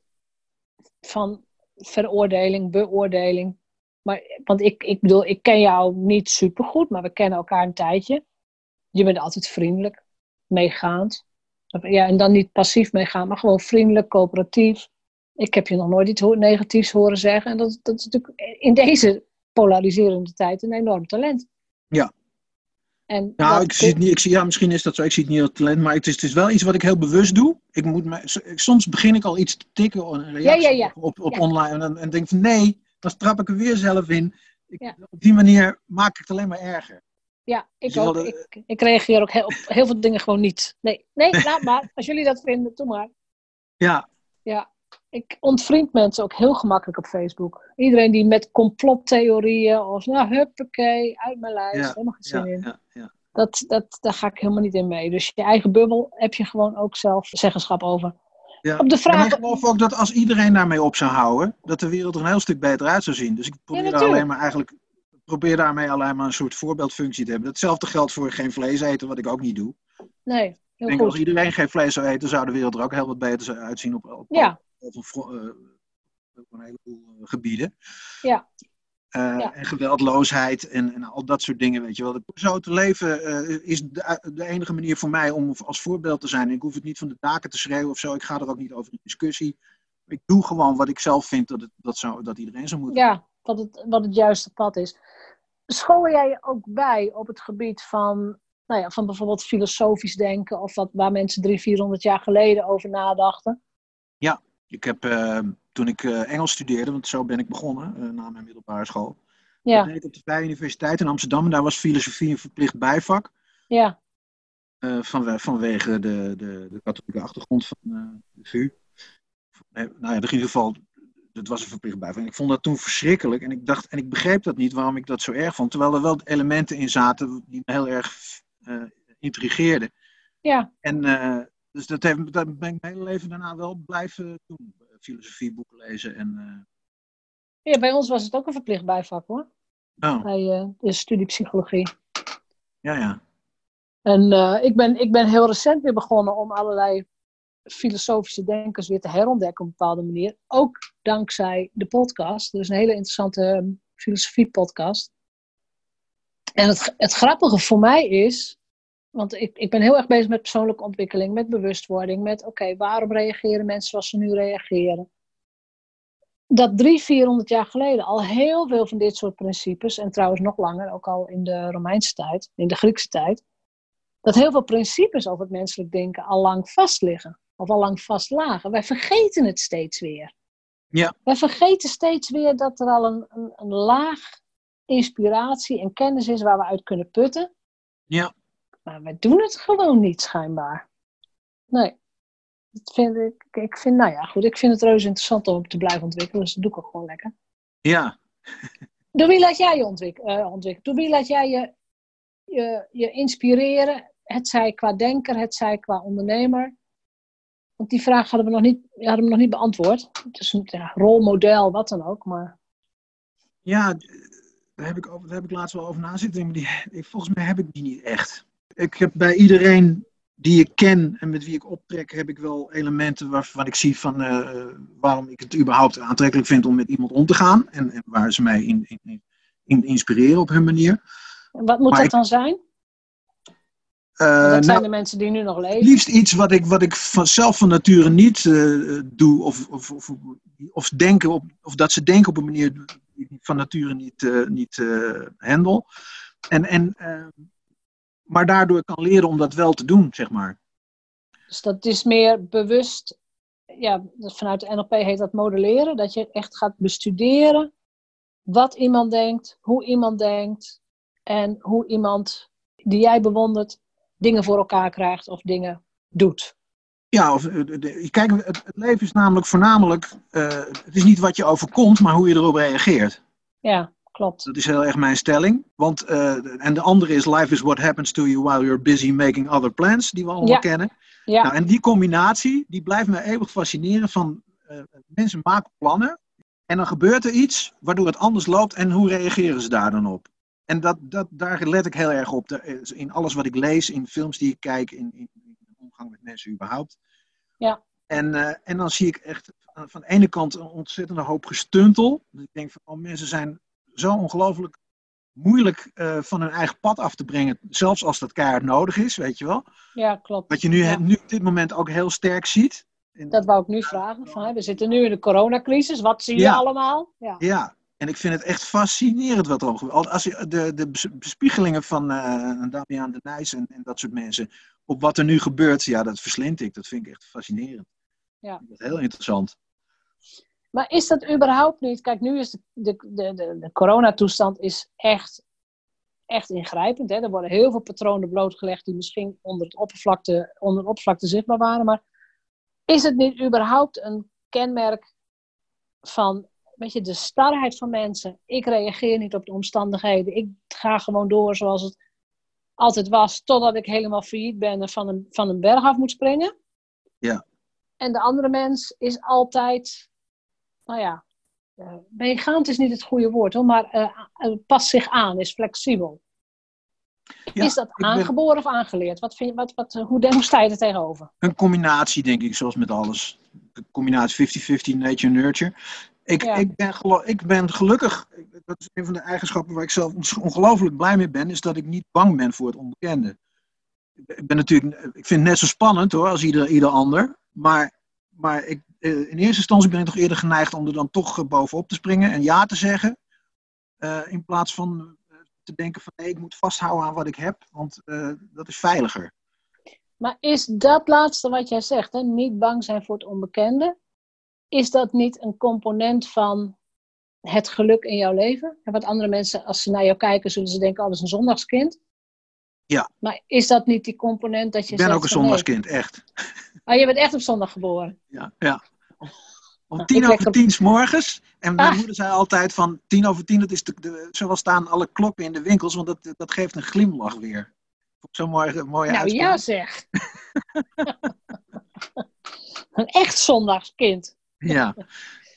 van veroordeling, beoordeling. Maar, want ik, ik bedoel, ik ken jou niet supergoed, maar we kennen elkaar een tijdje. Je bent altijd vriendelijk, meegaand. Ja, en dan niet passief meegaan, maar gewoon vriendelijk, coöperatief. Ik heb je nog nooit iets negatiefs horen zeggen. En dat, dat is natuurlijk in deze polariserende tijd een enorm talent. Ja. En Nou, ik zie het niet. Ik zie, ja, misschien is dat zo. Ik zie het niet als talent, maar het is, het is wel iets wat ik heel bewust doe. Ik moet me, soms begin ik al iets te tikken, een reactie Ja, ja, ja. op, op, Ja. online. En, dan- en denk van nee, dan trap ik er weer zelf in. Ik, Ja. Op die manier maak ik het alleen maar erger. Ja, ik Dus ook. Ik, ik reageer ook heel, op heel veel dingen gewoon niet. Nee, nee, laat maar. Als jullie dat vinden, doe maar. Ja, Ik ontvriend mensen ook heel gemakkelijk op Facebook. Iedereen die met complottheorieën of nou, huppakee, uit mijn lijst, Ja, helemaal geen zin ja, in. ja, ja. Dat, dat, daar ga ik helemaal niet in mee. Dus je eigen bubbel heb je gewoon ook zelf zeggenschap over. Ja. Op de En vraag... ik geloof ook dat als iedereen daarmee op zou houden, dat de wereld er een heel stuk beter uit zou zien. Dus ik probeer, daar alleen maar eigenlijk, probeer daarmee alleen maar een soort voorbeeldfunctie te hebben. Hetzelfde geldt voor geen vlees eten, wat ik ook niet doe. Nee, Ik heel denk als iedereen geen vlees zou eten, zou de wereld er ook heel wat beter uitzien op, op, Ja, een fro- eh, een heleboel eh, gebieden. Ja. Eh, Ja. En geweldloosheid en, en al dat soort dingen, weet je wel. Zo te leven is de, de enige manier voor mij om als voorbeeld te zijn. Ik hoef het niet van de daken te schreeuwen of zo. Ik ga er ook niet over in discussie. Ik doe gewoon wat ik zelf vind dat, het, dat, zou, dat iedereen zou moeten. ja wat, het, wat het juiste pad is. School jij je ook bij op het gebied van, nou ja, van bijvoorbeeld filosofisch denken of wat, waar mensen drie, vierhonderd jaar geleden over nadachten? Ik heb, eh, toen ik eh, Engels studeerde, want zo ben ik begonnen eh, na mijn middelbare school. Dat Ja, deed ik op de Vrije Universiteit in Amsterdam. En daar was filosofie een verplicht bijvak. ja, eh, vanwe- vanwege de, de, de katholieke achtergrond van de VU. Nee, nou ja, in ieder geval, het was een verplicht bijvak. En ik vond dat toen verschrikkelijk. En ik dacht, en ik begreep dat niet, waarom ik dat zo erg vond. Terwijl er wel elementen in zaten die me heel erg intrigeerden. ja, En, Dus dat, heeft, dat ben ik mijn hele leven daarna wel blijven doen. Filosofieboeken lezen en... Ja, bij ons was het ook een verplicht bijvak hoor. Oh, Bij eh, de studie psychologie. ja, ja. En eh, ik, ben, ik ben heel recent weer begonnen om allerlei filosofische denkers weer te herontdekken op een bepaalde manier. Ook dankzij de podcast. Er is een hele interessante ehm, filosofie-podcast. En het, het grappige voor mij is, want ik, ik ben heel erg bezig met persoonlijke ontwikkeling, met bewustwording, met oké, waarom reageren mensen zoals ze nu reageren? Dat drie, vierhonderd jaar geleden al heel veel van dit soort principes, en trouwens nog langer, ook al in de Romeinse tijd, in de Griekse tijd, dat heel veel principes over het menselijk denken al lang vast liggen. Of al lang vast lagen. Wij vergeten het steeds weer. Ja. Wij vergeten steeds weer dat er al een, een, een laag inspiratie en kennis is waar we uit kunnen putten. Ja. Maar wij doen het gewoon niet, schijnbaar. Nee. Dat vind ik, ik vind, nou ja, goed. Ik vind het reuze interessant om te blijven ontwikkelen. Dus dat doe ik ook gewoon lekker. Ja, Door wie laat jij je eh, ontwikkelen? Door wie laat jij je, je, je inspireren? Het zij qua denker, het zij qua ondernemer. Want die vraag hadden we nog niet, hadden we nog niet beantwoord. Het is een ja, rolmodel, wat dan ook. Maar ja daar, heb ik over, daar heb ik laatst wel over na zitten denken. maar Die, volgens mij heb ik die niet echt. Ik heb bij iedereen die ik ken en met wie ik optrek, heb ik wel elementen waarvan ik zie van eh, waarom ik het überhaupt aantrekkelijk vind om met iemand om te gaan. En, en waar ze mij in, in, in inspireren op hun manier. wat moet Maar dat ik- dan zijn? Eh, dat nou, zijn de mensen die nu nog leven. liefst iets wat ik, wat ik van, zelf van nature niet eh, doe. Of, of, of, of, denken op, of dat ze denken op een manier die ik van nature niet, eh, niet eh, handle. En, en, eh, maar daardoor kan leren om dat wel te doen, zeg maar. Dus dat is meer bewust, ja, vanuit de NLP heet dat modelleren. Dat je echt gaat bestuderen wat iemand denkt, hoe iemand denkt en hoe iemand die jij bewondert dingen voor elkaar krijgt of dingen doet. Ja, of, eh, kijk, het, het leven is namelijk voornamelijk, eh, het is niet wat je overkomt, maar hoe je erop reageert. Ja, klopt. Dat is heel erg mijn stelling. Want, eh, en de andere is, life is what happens to you while you're busy making other plans, die we allemaal Ja. kennen. Ja, Nou, en die combinatie, die blijft me eeuwig fascineren van eh, mensen maken plannen en dan gebeurt er iets waardoor het anders loopt en hoe reageren ze daar dan op? En dat, dat, daar let ik heel erg op. De- In alles wat ik lees, in films die ik kijk, in, in, omgang met mensen überhaupt. Ja. En, eh, en dan zie ik echt van van de ene kant een ontzettende hoop gestuntel. Dus ik denk van, oh, mensen zijn zo ongelooflijk moeilijk eh, van hun eigen pad af te brengen, zelfs als dat keihard nodig is, weet je wel. ja klopt. Wat je nu, Ja. nu op dit moment ook heel sterk ziet. In- Dat wou ik nu vragen. Van, hè, we zitten nu in de coronacrisis. Wat zie je Ja. allemaal? Ja. Ja, en ik vind het echt fascinerend wat er allemaal gebeurt. Als je de, de bes- bespiegelingen van eh Damian de Nijs en, en dat soort mensen, op wat er nu gebeurt, ja, dat verslind ik. Dat vind ik echt fascinerend. Ja. Ik vind Dat heel interessant. Maar is dat überhaupt niet? Kijk, nu is de, de, de, de, coronatoestand is echt, echt ingrijpend. Hè? Er worden heel veel patronen blootgelegd die misschien onder, het oppervlakte, onder de oppervlakte zichtbaar waren. Maar is het niet überhaupt een kenmerk van weet je, de starheid van mensen? Ik reageer niet op de omstandigheden. Ik ga gewoon door zoals het altijd was, totdat ik helemaal failliet ben en van een, van een berg af moet springen. Ja. En de andere mens is altijd, nou ja, meegaand is niet het goede woord hoor, maar eh, past zich aan, is flexibel. Ja, is dat ben- aangeboren of aangeleerd? Wat vind je, wat, wat, hoe, sta je er tegenover? Een combinatie, denk ik, zoals met alles. Een combinatie 50-50 nature-nurture. Ik, Ja. ik, ben ik ben gelukkig, dat is een van de eigenschappen waar ik zelf ongelooflijk blij mee ben, is dat ik niet bang ben voor het onbekende. Ik ben- natuurlijk, ik vind het net zo spannend hoor, als ieder, ieder ander. Maar, maar ik, in eerste instantie ben ik toch eerder geneigd om er dan toch eh, bovenop te springen en ja te zeggen. eh, in plaats van eh, te denken van nee, ik moet vasthouden aan wat ik heb, want eh, dat is veiliger. Maar is dat laatste wat jij zegt, hè, niet bang zijn voor het onbekende, is dat niet een component van het geluk in jouw leven? En wat andere mensen, als ze naar jou kijken, zullen ze denken, oh, dat is een zondagskind. Ja. Maar is dat niet die component dat je Ik ben ook een zondagskind, echt. Oh, je bent echt op zondag geboren. Ja, ja. Om Nou, tien over tien 's morgens. En mijn Ah. moeder zei altijd van tien over tien, dat is de, de, zo staan alle klokken in de winkels, want dat, dat geeft een glimlach weer. Zo'n mooie, mooie nou uitspraak. ja zeg. Een echt zondagskind. Ja.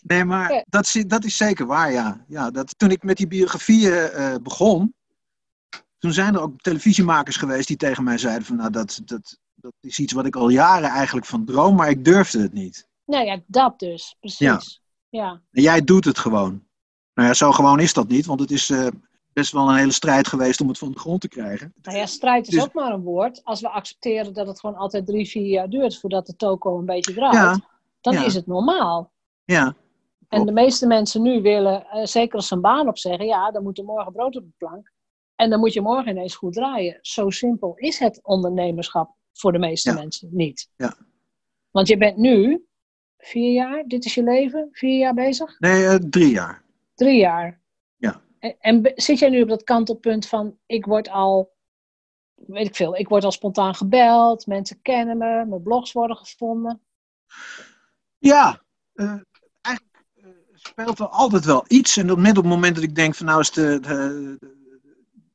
Nee, maar dat is, dat is zeker waar, ja. ja dat, toen ik met die biografieën uh, begon, toen zijn er ook televisiemakers geweest die tegen mij zeiden van, nou, dat, dat, dat is iets wat ik al jaren eigenlijk van droom, maar ik durfde het niet. Nou ja, dat dus, precies. Ja. jij doet het gewoon. Nou ja, zo gewoon is dat niet, want het is uh, best wel een hele strijd geweest om het van de grond te krijgen. Nou ja, strijd is dus- ook maar een woord. Als we accepteren dat het gewoon altijd drie, vier jaar duurt voordat de toko een beetje draait, dan is het normaal. Ja. En de meeste mensen nu willen, uh, zeker als ze een baan opzeggen, ja, dan moet er morgen brood op de plank. En dan moet je morgen ineens goed draaien. Zo simpel is het ondernemerschap voor de meeste mensen niet. Ja. Want je bent nu vier jaar, dit is je leven, vier jaar bezig? Nee, uh, drie jaar. Drie jaar. Ja. En, en, zit jij nu op dat kantelpunt van, ik word al, weet ik veel, ik word al spontaan gebeld, mensen kennen me, mijn blogs worden gevonden? Ja, uh, eigenlijk uh, speelt er altijd wel iets. En op het moment dat ik denk van nou is de, de,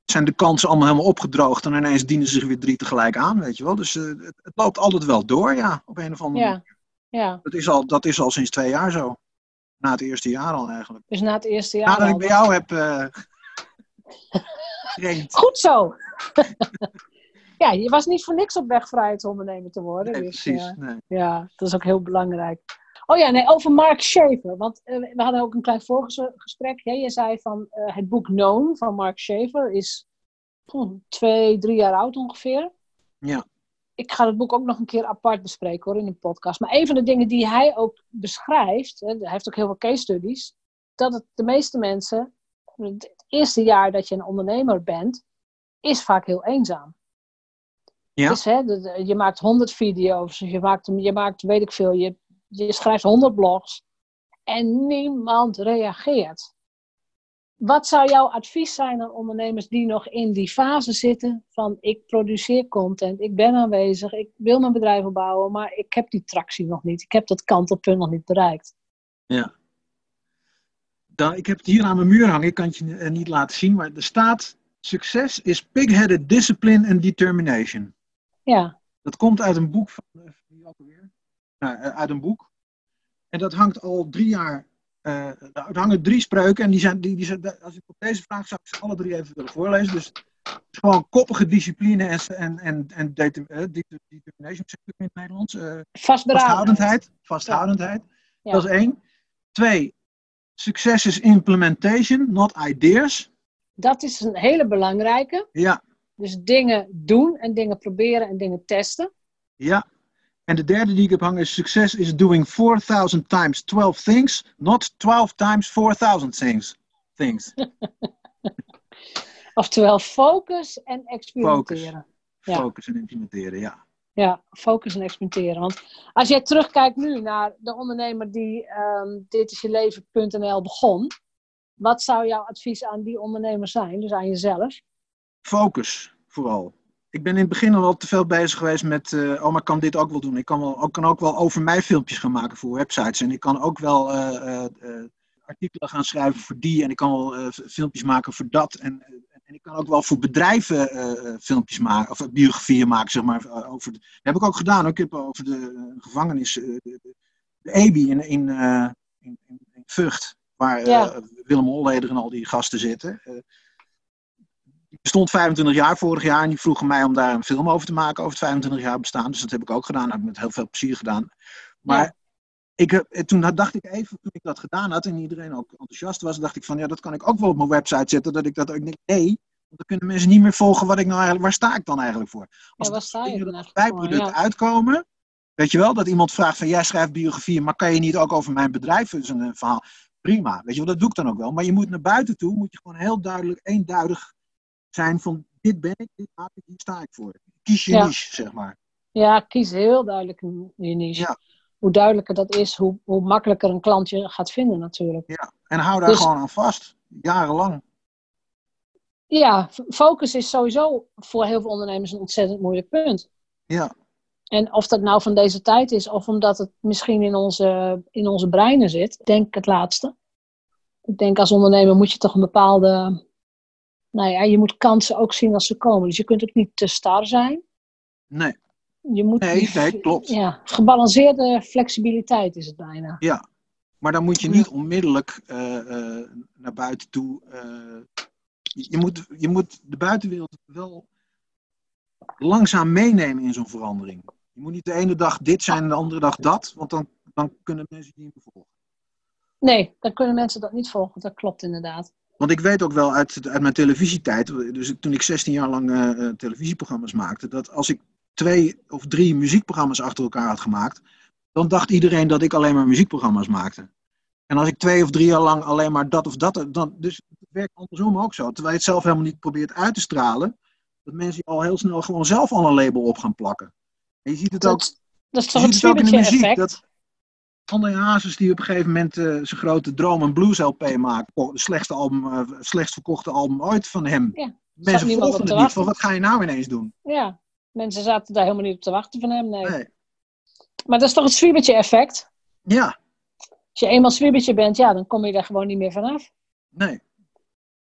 zijn de kansen allemaal helemaal opgedroogd en ineens dienen zich weer drie tegelijk aan, weet je wel. Dus uh, het, het, loopt altijd wel door, ja, op een of andere ja. manier. Ja. Dat is, al, dat is al sinds twee jaar zo. Na het eerste jaar al eigenlijk. Dus na het eerste jaar Nadat al, ik bij jou heb uh, Goed zo! ja, je was niet voor niks op weg vrijheidsondernemer te worden. Nee, dus, precies. Uh, nee. Ja, dat is ook heel belangrijk. Oh ja, nee, over Mark Schaefer. Want uh, we hadden ook een klein voorgesprek. Hè? Je zei van uh, het boek Known van Mark Schaefer is oh, twee, drie jaar oud ongeveer. Ja. Ik ga het boek ook nog een keer apart bespreken hoor, in een podcast. Maar een van de dingen die hij ook beschrijft, hè, hij heeft ook heel veel case studies, dat het de meeste mensen, het eerste jaar dat je een ondernemer bent, is vaak heel eenzaam. Ja. Dus, hè, de, de, je maakt honderd video's, je maakt, je maakt, weet ik veel, je, je schrijft honderd blogs en niemand reageert. Wat zou jouw advies zijn aan ondernemers die nog in die fase zitten van ik produceer content, ik ben aanwezig, ik wil mijn bedrijf opbouwen, maar ik heb die tractie nog niet, ik heb dat kantelpunt nog niet bereikt? Ja. Ik heb het hier aan mijn muur hangen, ik kan het je niet laten zien, maar er staat succes is pig-headed discipline and determination. Ja. Dat komt uit een boek van, wie ook alweer? Nou, uit een boek. En dat hangt al drie jaar uh, er hangen drie spreuken en die zijn, die, die zijn, als ik op deze vraag zou ik ze alle drie even willen voorlezen. Dus gewoon koppige discipline en, en, en, en determination, zeg ik in het Nederlands. Uh, vasthoudendheid. Vasthoudendheid. Ja. Dat is één. Twee, succes is implementation, not ideas. Dat is een hele belangrijke. Ja. Dus dingen doen en dingen proberen en dingen testen. Ja. En de derde die ik heb hangen is: succes is doing 4000 times 12 things, not 12 times 4000 things. things. Oftewel focus en experimenteren. Focus. Ja. en implementeren, ja. Ja, focus en experimenteren. Want als jij terugkijkt nu naar de ondernemer die um, dit is je leven.nl begon, wat zou jouw advies aan die ondernemer zijn, dus aan jezelf? Focus, vooral ik ben in het begin al wel te veel bezig geweest met, uh, oh, maar ik kan dit ook wel doen. Ik kan, wel, ik kan ook wel over mij filmpjes gaan maken voor websites. En ik kan ook wel uh, uh, artikelen gaan schrijven voor die. En ik kan wel filmpjes maken voor dat. En, en ik kan ook wel voor bedrijven filmpjes maken, of biografieën maken, zeg maar. Over de, dat heb ik ook gedaan. Ik heb over de gevangenis, de, de EBI in, in, in, in, Vught, waar ja. Willem Holleder en al die gasten zitten die bestond 25 jaar vorig jaar en die vroegen mij om daar een film over te maken over het 25 jaar bestaan. Dus dat heb ik ook gedaan. Dat heb ik met heel veel plezier gedaan. Maar ja. ik, toen dacht ik even, toen ik dat gedaan had en iedereen ook enthousiast was, dacht ik van ja, dat kan ik ook wel op mijn website zetten. Dat ik dat ook denk, nee, want dan kunnen mensen niet meer volgen wat ik nou eigenlijk, waar sta ik dan eigenlijk voor? Als ja, waar sta je dan als bijproduct ja. uitkomen, weet je wel, dat iemand vraagt van jij schrijft biografieën, maar kan je niet ook over mijn bedrijf dus een verhaal? Prima, weet je wel, dat doe ik dan ook wel. Maar je moet naar buiten toe, moet je gewoon heel duidelijk, eenduidig zijn van dit ben ik, dit maak ik, hier sta ik voor. Kies je ja. niche, zeg maar. Ja, kies heel duidelijk je niche. Ja. Hoe duidelijker dat is, hoe, hoe makkelijker een klant je gaat vinden natuurlijk. Ja, en hou daar dus, gewoon aan vast, jarenlang. Ja, focus is sowieso voor heel veel ondernemers een ontzettend moeilijk punt. Ja. En of dat nou van deze tijd is, of omdat het misschien in onze, in onze breinen zit, denk ik het laatste. Ik denk als ondernemer moet je toch een bepaalde nou ja, je moet kansen ook zien als ze komen. Dus je kunt ook niet te star zijn. Nee. je moet Nee, nee, klopt. Ja, gebalanceerde flexibiliteit is het bijna. Ja, maar dan moet je niet onmiddellijk eh, eh, naar buiten toe. eh, je, moet, je moet de buitenwereld wel langzaam meenemen in zo'n verandering. Je moet niet de ene dag dit zijn en de andere dag dat, want dan, dan kunnen mensen die niet meer volgen. Nee, dan kunnen mensen dat niet volgen. Dat klopt inderdaad. Want ik weet ook wel uit, uit mijn televisietijd, dus toen ik 16 jaar lang eh, eh, televisieprogramma's maakte, dat als ik twee of drie muziekprogramma's achter elkaar had gemaakt, dan dacht iedereen dat ik alleen maar muziekprogramma's maakte. En als ik twee of drie jaar lang alleen maar dat of dat, dan, dus het werkt andersom ook zo. Terwijl je het zelf helemaal niet probeert uit te stralen, dat mensen al heel snel gewoon zelf al een label op gaan plakken. En je ziet het ook, Dat, is toch het effect? Dat André Hazes die op een gegeven moment eh, zijn grote Droom en Blues LP maakt. Oh, De slechtste album, het slechtst verkochte album ooit van hem. Ja, Mensen op het niet. Van wat ga je nou ineens doen? Ja, mensen zaten daar helemaal niet op te wachten van hem. Nee. Nee. Maar dat is toch het zwiebertje effect? Ja, Als je eenmaal zwiebertje bent, ja, dan kom je daar gewoon niet meer vanaf. nee.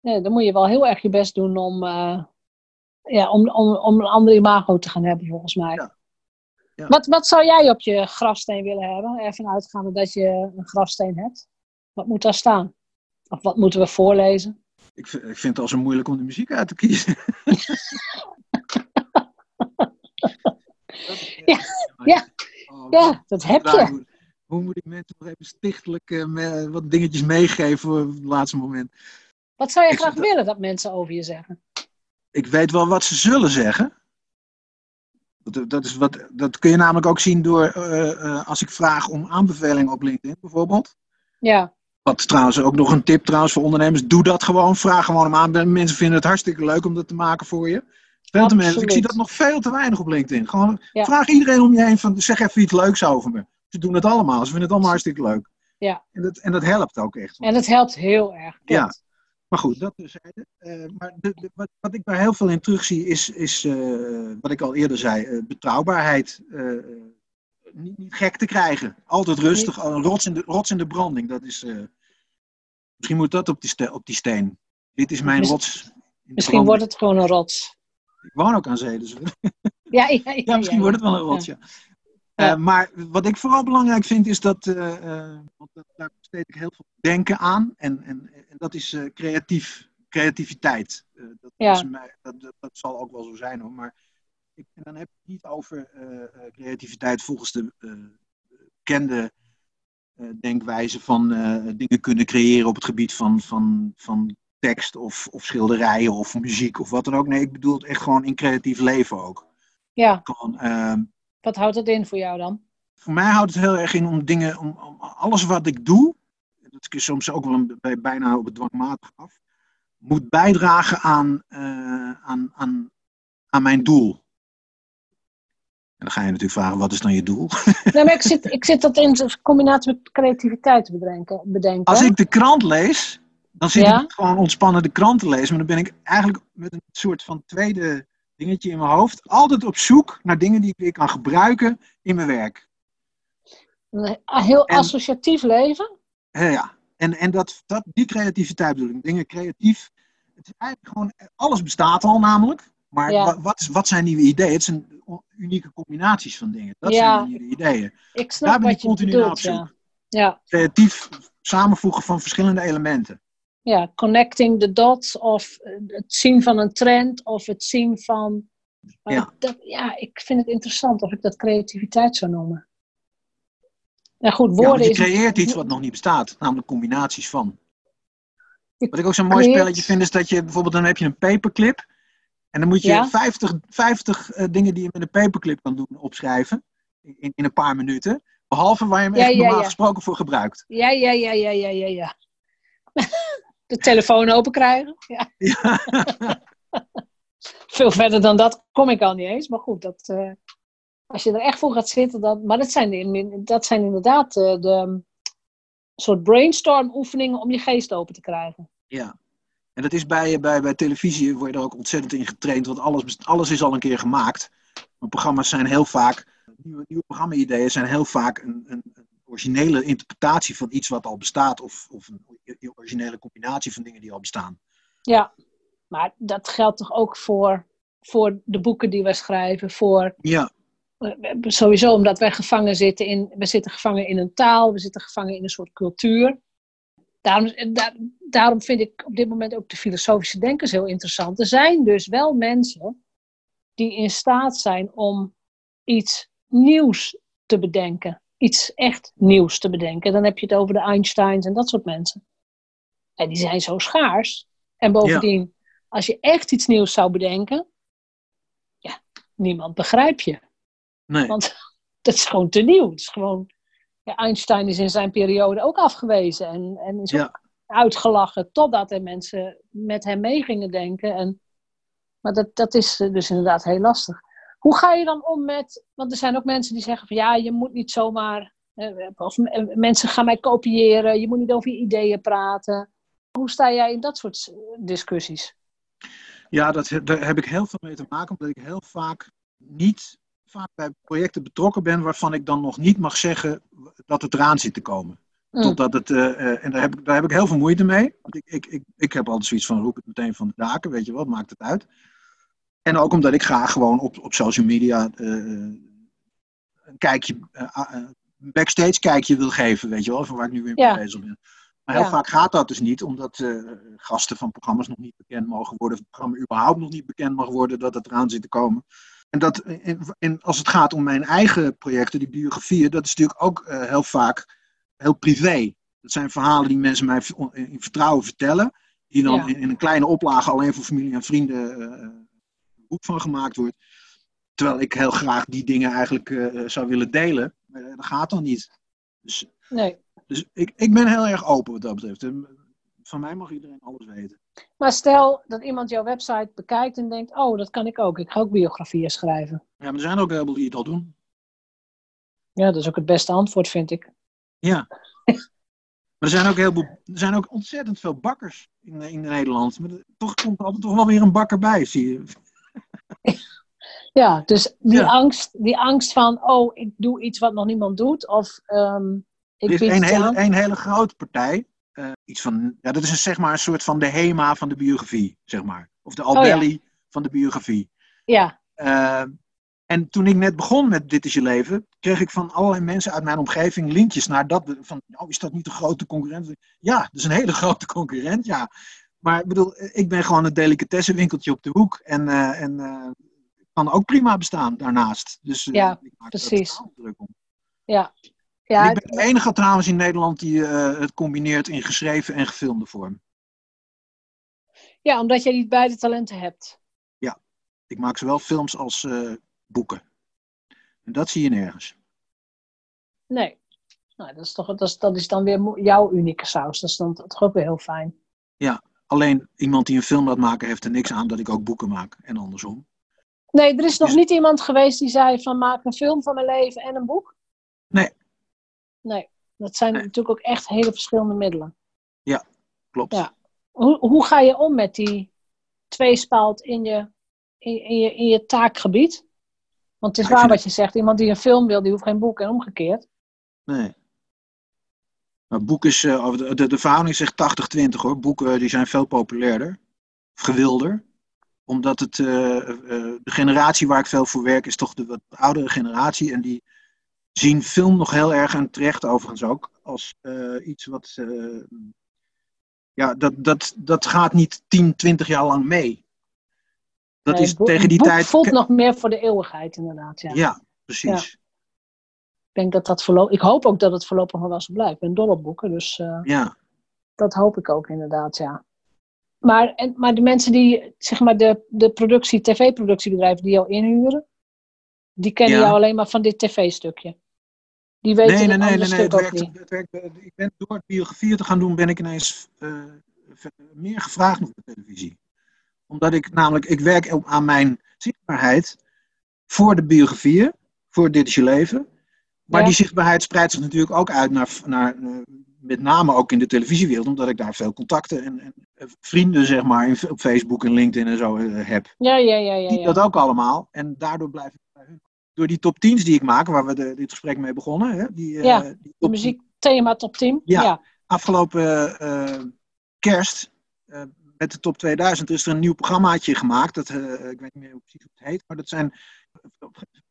Nee, dan moet je wel heel erg je best doen om, eh, ja, om, om, om een ander imago te gaan hebben, volgens mij. Ja. Ja. Wat, wat zou jij op je grafsteen willen hebben? Ervan uitgaande dat je een grafsteen hebt. Wat moet daar staan? Of wat moeten we voorlezen? Ik, vind- ik vind het al zo moeilijk om de muziek uit te kiezen. Ja, ja, Oh, Ja, dat heb je. Hoe, moet ik mensen nog even stichtelijk eh, wat dingetjes meegeven op het laatste moment? Wat zou je Ik graag willen dat mensen over je zeggen? Ik weet wel wat ze zullen zeggen. Dat, dat, is wat, dat kun je namelijk ook zien door eh, eh, als ik vraag om aanbevelingen op LinkedIn bijvoorbeeld. Ja, Wat trouwens ook nog een tip trouwens voor ondernemers. Doe dat gewoon. Vraag gewoon om aan. Mensen vinden het hartstikke leuk om dat te maken voor je. Veel te mensen. Ik zie dat nog veel te weinig op LinkedIn. Gewoon Ja. vraag iedereen om je heen van zeg even iets leuks over me. Ze doen het allemaal. Ze vinden het allemaal hartstikke leuk. Ja. En dat, en dat helpt ook echt. en het helpt heel erg. Ja. Maar goed, dat. Eh maar de, de- wat, wat ik daar heel veel in terugzie is, is eh, wat ik al eerder zei, eh, betrouwbaarheid. Niet, niet gek te krijgen. Altijd rustig. Een rots in de, rots in de branding. Dat is, misschien moet dat op die, ste- op die steen. Dit is mijn rots. Misschien wordt het gewoon een rots. Ik woon ook aan zee, dus Ja, ja, ja, ja, misschien wordt het wel een rots, ja. Ja. Eh, maar wat ik vooral belangrijk vind is dat, eh, want dat- daar besteed ik heel veel denken aan. En, en, en dat is creatief, creativiteit. Dat, Ja. is mij, dat, dat, dat zal ook wel zo zijn hoor. Maar ik, en dan heb ik het niet over creativiteit volgens de bekende denkwijze van dingen kunnen creëren op het gebied van, van, van tekst of, of schilderijen of muziek of wat dan ook. Nee, ik bedoel het echt gewoon in creatief leven ook. Ja, Gewoon, ehm, wat houdt het in voor jou dan? voor mij houdt het heel erg in om dingen, om, om alles wat ik doe, dat is soms ook wel bij, bijna op het dwangmatig af, moet bijdragen aan, eh, aan, aan, aan mijn doel. En dan ga je natuurlijk vragen, wat is dan je doel? Nee, maar ik zit, ik zit dat in combinatie met creativiteit te bedenken. bedenken. Als ik de krant lees, dan zit Ja. ik gewoon ontspannen de krant te lezen, maar dan ben ik eigenlijk met een soort van tweede dingetje in mijn hoofd altijd op zoek naar dingen die ik weer kan gebruiken in mijn werk. Een heel En- associatief leven. Ja. En, en dat, dat, die creativiteit bedoel ik. Dingen creatief. Het is eigenlijk gewoon, alles bestaat al namelijk. Maar Ja. wat, wat zijn nieuwe ideeën? Het zijn unieke combinaties van dingen. Dat Ja. zijn nieuwe ideeën. Ik snap Daar ben ik wat je continu naar op zoek. Ja. Creatief samenvoegen van verschillende elementen. Ja, connecting the dots of het zien van een trend of het zien van. Ja. dat, ja, ik vind het interessant of ik dat creativiteit zou noemen. Nou goed, Ja, woorden je is. creëert iets wat nog niet bestaat. Namelijk combinaties van. Je Wat ik ook zo'n mooi creëert- spelletje vind is dat je bijvoorbeeld dan heb je een paperclip. En dan moet je Ja. 50, 50 eh, dingen die je met een paperclip kan doen opschrijven. In, in een paar minuten. Behalve waar je hem Ja, echt ja, normaal ja. gesproken voor gebruikt. Ja, ja, ja, ja, ja, ja, ja. De telefoon open krijgen. Ja. Ja. Veel verder dan dat kom ik al niet eens. Maar goed, dat, eh, als je er echt voor gaat zitten, dan. Maar dat zijn, dat zijn inderdaad eh, de um, soort brainstorm oefeningen om je geest open te krijgen. Ja. En dat is bij, bij, bij televisie, word je er ook ontzettend in getraind, want alles, alles is al een keer gemaakt. Maar programma's zijn heel vaak, nieuwe, nieuwe programma-ideeën zijn heel vaak een, een, een originele interpretatie van iets wat al bestaat, of, of een originele combinatie van dingen die al bestaan. Ja, maar dat geldt toch ook voor, voor de boeken die we schrijven, voor Ja, sowieso omdat wij gevangen zitten in, we zitten gevangen in een taal, we zitten gevangen in een soort cultuur. Daarom, daar, daarom vind ik op dit moment ook de filosofische denkers heel interessant. Er zijn dus wel mensen die in staat zijn om iets nieuws te bedenken. Iets echt nieuws te bedenken. Dan heb je het over de Einsteins en dat soort mensen. En die zijn zo schaars. En bovendien, als je echt iets nieuws zou bedenken, ja, niemand begrijpt je. Nee. Want dat is gewoon te nieuw. Het is gewoon, ja, Einstein is in zijn periode ook afgewezen en, en is Ja. ook uitgelachen totdat er mensen met hem mee gingen denken. En, maar dat, dat is eh, dus inderdaad heel lastig. Hoe ga je dan om met, want er zijn ook mensen die zeggen van ja, je moet niet zomaar, eh, of eh, mensen gaan mij kopiëren, je moet niet over je ideeën praten. Hoe sta jij in dat soort eh, discussies? Ja, dat, daar heb ik heel veel mee te maken, omdat ik heel vaak niet vaak bij projecten betrokken ben waarvan ik dan nog niet mag zeggen dat het eraan zit te komen. Mm. Totdat het, en daar heb, ik, daar heb ik heel veel moeite mee. Want ik, ik, ik, ik heb altijd zoiets van roep het meteen van de daken, weet je wat, maakt het uit. En ook omdat ik graag gewoon op, op social media eh, een kijkje, een backstage kijkje wil geven, weet je wel, van waar ik nu weer mee Ja. bezig ben. Maar heel Ja. vaak gaat dat dus niet, omdat gasten van programma's nog niet bekend mogen worden, of het programma überhaupt nog niet bekend mag worden dat het eraan zit te komen. En, dat, en, en als het gaat om mijn eigen projecten, die biografieën, dat is natuurlijk ook heel vaak heel privé. Dat zijn verhalen die mensen mij in vertrouwen vertellen, die dan Ja. in, in een kleine oplage alleen voor familie en vrienden boek van gemaakt wordt. Terwijl ik heel graag die dingen eigenlijk eh, zou willen delen, maar dat gaat dan niet. Dus, Nee. dus ik, ik ben heel erg open wat dat betreft. En van mij mag iedereen alles weten. Maar stel dat iemand jouw website bekijkt en denkt: Oh, dat kan ik ook. Ik ga ook biografieën schrijven. Ja, maar er zijn ook heel veel die het al doen. Ja, dat is ook het beste antwoord, vind ik. Ja. Maar er zijn ook, heel veel, er zijn ook ontzettend veel bakkers in, in Nederland. Maar er- toch komt er altijd toch wel weer een bakker bij, zie je. Ja, dus die, Ja. Angst, die angst van: Oh, ik doe iets wat nog niemand doet. Of ehm, ik Er is een hele, een hele grote partij. eh, iets van, ja, dat is een, zeg maar een soort van de HEMA van de biografie, zeg maar. Of de Albelli van de biografie. Ja, Eh, en toen ik net begon met Dit is je leven, kreeg ik van allerlei mensen uit mijn omgeving linkjes naar dat. Van, oh, is dat niet een grote concurrent? Ja, dat is een hele grote concurrent, ja. Maar ik bedoel, ik ben gewoon een delicatessenwinkeltje op de hoek. En, eh, en eh, kan ook prima bestaan daarnaast. Dus eh, Ja, ik maak precies. er druk om. ja. En ja ik ben de enige trouwens in Nederland die eh, het combineert in geschreven en gefilmde vorm. ja, omdat jij niet beide talenten hebt. Ik maak zowel films als eh, boeken. En dat zie je nergens. Nee. Nou, dat, is toch, dat, is, dat is dan weer jouw unieke saus. Dat is dan toch ook weer heel fijn. Alleen iemand die een film laat maken heeft er niks aan dat ik ook boeken maak. En andersom. Nee, er is nog Dus- niet iemand geweest die zei: van maak een film van mijn leven en een boek. Nee. Nee, dat zijn Nee. natuurlijk ook echt hele verschillende middelen. Klopt. Ja. Hoe, hoe ga je om met die tweespalt in je, in, in je, in je taakgebied? Want het is Ja, waar wat je zegt. Iemand die een film wil, die hoeft geen boek en omgekeerd. Nee. Maar boek is, eh, de, de, de verhouding zegt 80-20 hoor. Boeken eh, die zijn veel populairder. Gewilder. Omdat het, eh, de generatie waar ik veel voor werk is toch de wat oudere generatie. En die zien film nog heel erg, en terecht overigens ook, als iets wat... ja, dat, dat, dat gaat niet 10, 20 jaar lang mee. Dat Nee, is tegen die tijd... voelt nog meer voor de eeuwigheid, inderdaad. Ja. Ja, precies. Denk dat dat voorlopig. Ik hoop ook dat het voorlopig nog wel zo blijft. Ik ben dol op boeken, dus eh, Ja. dat hoop ik ook inderdaad, ja. Maar, en, maar de mensen die, zeg maar, de, de productie, tv-productiebedrijven die jou inhuren, die kennen Ja. jou alleen maar van dit tv-stukje. Die weten Nee, nee, nee, nee, Het werkt, het werkt, ik ben door biografieën te gaan doen, ben ik ineens eh, meer gevraagd op de televisie. Omdat ik namelijk, ik werk aan mijn zichtbaarheid voor de biografieën, voor Dit is je leven. Maar Ja. die zichtbaarheid spreidt zich natuurlijk ook uit naar, naar eh, met name ook in de televisiewereld, omdat ik daar veel contacten en, en eh, vrienden, zeg maar, in, op Facebook en LinkedIn en zo eh, heb. Ja, ja, ja, ja. Die ja. dat ook allemaal. En daardoor blijf ik bij hun. Door die top 10's die ik maak, waar we de, dit gesprek mee begonnen. Hè, die, Ja, die De top muziek thema top 10. Ja. ja. afgelopen kerst met de top 2000 is er een nieuw programmaatje gemaakt. Dat, ik weet niet meer precies hoe het heet, maar dat zijn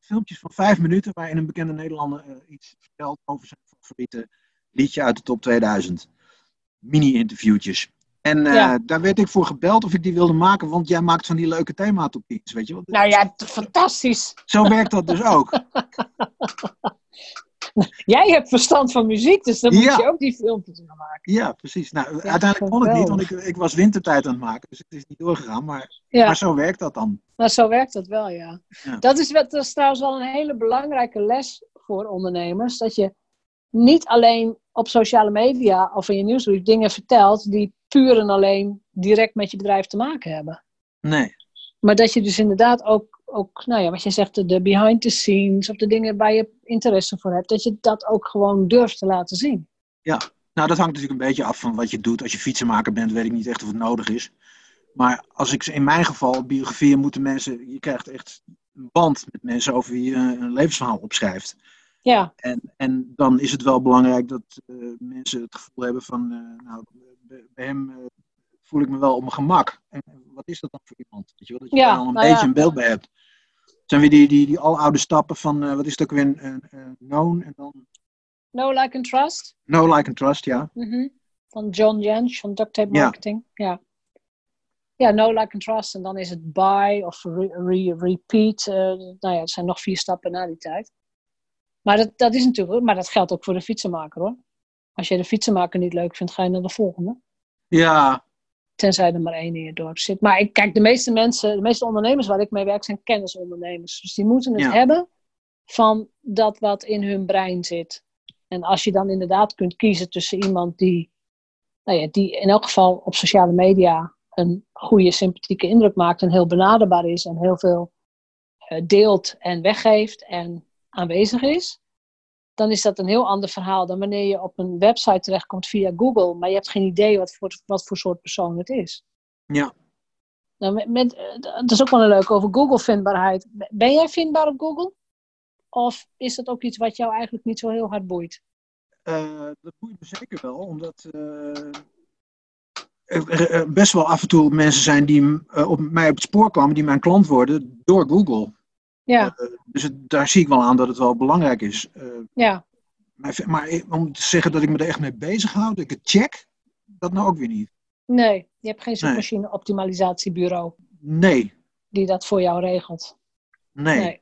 filmpjes van vijf minuten waarin een bekende Nederlander uh, iets vertelt over zijn favoriete liedje uit de top 2000. Mini-interviewtjes. En uh, daar werd ik voor gebeld of ik die wilde maken, want jij maakt van die leuke thematopies, weet je wel. Nou ja, fantastisch. Zo werkt dat dus ook. Jij hebt verstand van muziek, dus dan moet je ook die filmpjes gaan maken. Ja, precies. Nou, uiteindelijk kon het niet, want ik, ik, was wintertijd aan het maken, dus het is niet doorgegaan. Maar, maar zo werkt dat dan. Maar zo werkt dat wel, ja. Dat, is, dat is trouwens wel een hele belangrijke les voor ondernemers. Dat je niet alleen op sociale media of in je nieuwsbrief dingen vertelt die puur en alleen direct met je bedrijf te maken hebben. Nee. Maar dat je dus inderdaad ook, ook nou ja, wat je zegt, de behind the scenes of de dingen waar je interesse voor hebt, dat je dat ook gewoon durft te laten zien. Ja, nou dat hangt natuurlijk een beetje af van wat je doet. Als je fietsenmaker bent, weet ik niet echt of het nodig is. Maar als ik in mijn geval, biografieën moeten mensen, je krijgt echt een band met mensen over wie je een levensverhaal opschrijft. Ja. En, en dan is het wel belangrijk dat uh, mensen het gevoel hebben van, uh, nou, bij hem uh, voel ik me wel op mijn gemak. En wat is dat dan voor iemand? Weet je wel? Dat je ja, daar al een nou beetje ja. een beeld bij hebt. Zijn weer die, die, die aloude stappen van, wat is het ook weer, known en dan... No, like and trust. No, like and trust, ja. Mm -hmm. Van John Jentsch van Duct Tape Marketing. Ja. ja. Ja, no, like and trust. En dan is het buy of re re repeat. nou ja, er zijn nog vier stappen na die tijd. Maar dat, dat is natuurlijk, maar dat geldt ook voor de fietsenmaker hoor. Als je de fietsenmaker niet leuk vindt, ga je naar de volgende. Ja. Tenzij er maar één in je dorp zit. Maar ik, kijk, de meeste mensen, de meeste ondernemers waar ik mee werk, zijn kennisondernemers. Dus die moeten het Ja. hebben van dat wat in hun brein zit. En als je dan inderdaad kunt kiezen tussen iemand die, nou ja, die in elk geval op sociale media een goede, sympathieke indruk maakt en heel benaderbaar is en heel veel eh, deelt en weggeeft en aanwezig is, dan is dat een heel ander verhaal dan wanneer je op een website terechtkomt via Google, maar je hebt geen idee wat voor, wat voor soort persoon het is. Ja. Nou, met, met, dat is ook wel een leuk over Google vindbaarheid. Ben jij vindbaar op Google? Of is dat ook iets wat jou eigenlijk niet zo heel hard boeit? Eh, dat boeit me zeker wel, omdat eh, er er best wel af en toe mensen zijn die eh, op mij op het spoor kwamen, die mijn klant worden door Google. Ja, Eh, dus het- daar zie ik wel aan dat het wel belangrijk is. Eh, ja. maar, maar om te zeggen dat ik me er echt mee bezighoud, dat ik het check, dat nou ook weer niet. Nee, je hebt geen zoekmachine optimalisatiebureau Nee, die dat voor jou regelt. nee. Nee.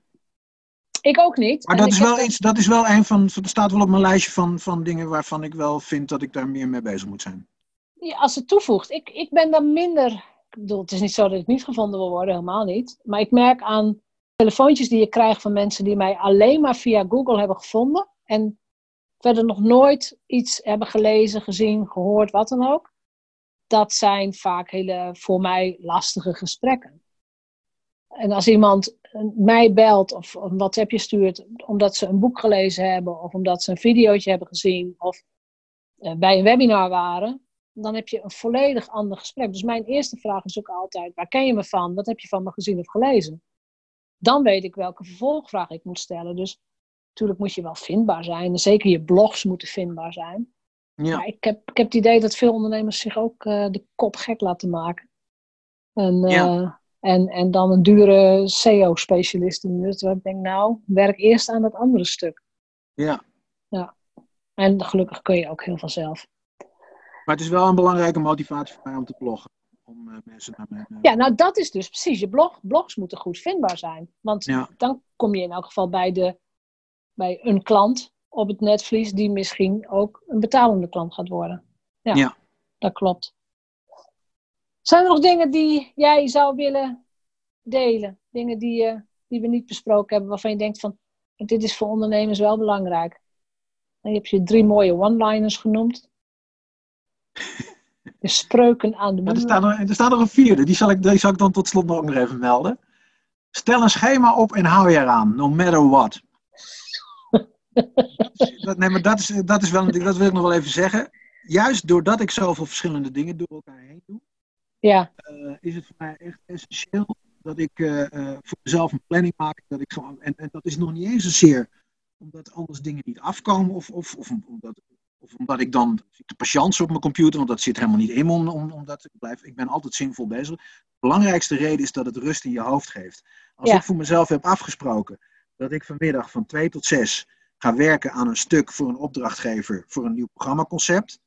Ik ook niet. Maar En dat is, wel iets, dat is wel een van, dat staat wel op mijn lijstje van, van dingen waarvan ik wel vind dat ik daar meer mee bezig moet zijn. Ja, als het toevoegt. Ik, ik ben dan minder. Ik bedoel, het is niet zo dat ik niet gevonden wil worden, helemaal niet. Maar ik merk aan telefoontjes die ik krijg van mensen die mij alleen maar via Google hebben gevonden. En verder nog nooit iets hebben gelezen, gezien, gehoord, wat dan ook. Dat zijn vaak hele voor mij lastige gesprekken. En als iemand mij belt of een WhatsAppje stuurt omdat ze een boek gelezen hebben of omdat ze een videootje hebben gezien of eh, bij een webinar waren, dan heb je een volledig ander gesprek. Dus mijn eerste vraag is ook altijd: waar ken je me van? Wat heb je van me gezien of gelezen? Dan weet ik welke vervolgvraag ik moet stellen. Dus natuurlijk moet je wel vindbaar zijn. Zeker je blogs moeten vindbaar zijn. Ja. Maar ik heb, ik heb het idee dat veel ondernemers zich ook eh, de kop gek laten maken. En, eh, Ja. en, en dan een dure SEO-specialist in de Terwijl ik denk, nou, werk eerst aan dat andere stuk. ja. En gelukkig kun je ook heel veel zelf. Maar het is wel een belangrijke motivatie voor mij om te bloggen. Om eh, mensen naar mijn. eh, Ja, nou dat is dus precies. Je blog, blogs moeten goed vindbaar zijn. Want Ja. dan kom je in elk geval bij, de, bij een klant op het netvlies die misschien ook een betalende klant gaat worden. Ja, Ja. dat klopt. Zijn er nog dingen die jij zou willen delen? Dingen die, eh, die we niet besproken hebben, waarvan je denkt van, dit is voor ondernemers wel belangrijk. En je hebt je drie mooie one-liners genoemd. De spreuken aan de Maar er, muur. staat er, er staat er een vierde, die zal, ik, die zal ik dan tot slot nog nog even melden. Stel een schema op en hou je eraan, no matter what. dat, nee, maar dat is, dat is wel, dat wil ik nog wel even zeggen. Juist doordat ik zoveel verschillende dingen door elkaar heen doe, Ja, eh, is het voor mij echt essentieel dat ik eh, eh, voor mezelf een planning maak. Dat ik gewoon, en, en dat is nog niet eens zozeer omdat anders dingen niet afkomen of, of, of omdat, of omdat ik dan de patiënts op mijn computer, want dat zit helemaal niet in om, om, om dat te blijven. Ik ben altijd zinvol bezig. De belangrijkste reden is dat het rust in je hoofd geeft. Als Ja. ik voor mezelf heb afgesproken dat ik vanmiddag van 2 tot 6 ga werken aan een stuk voor een opdrachtgever voor een nieuw programmaconcept,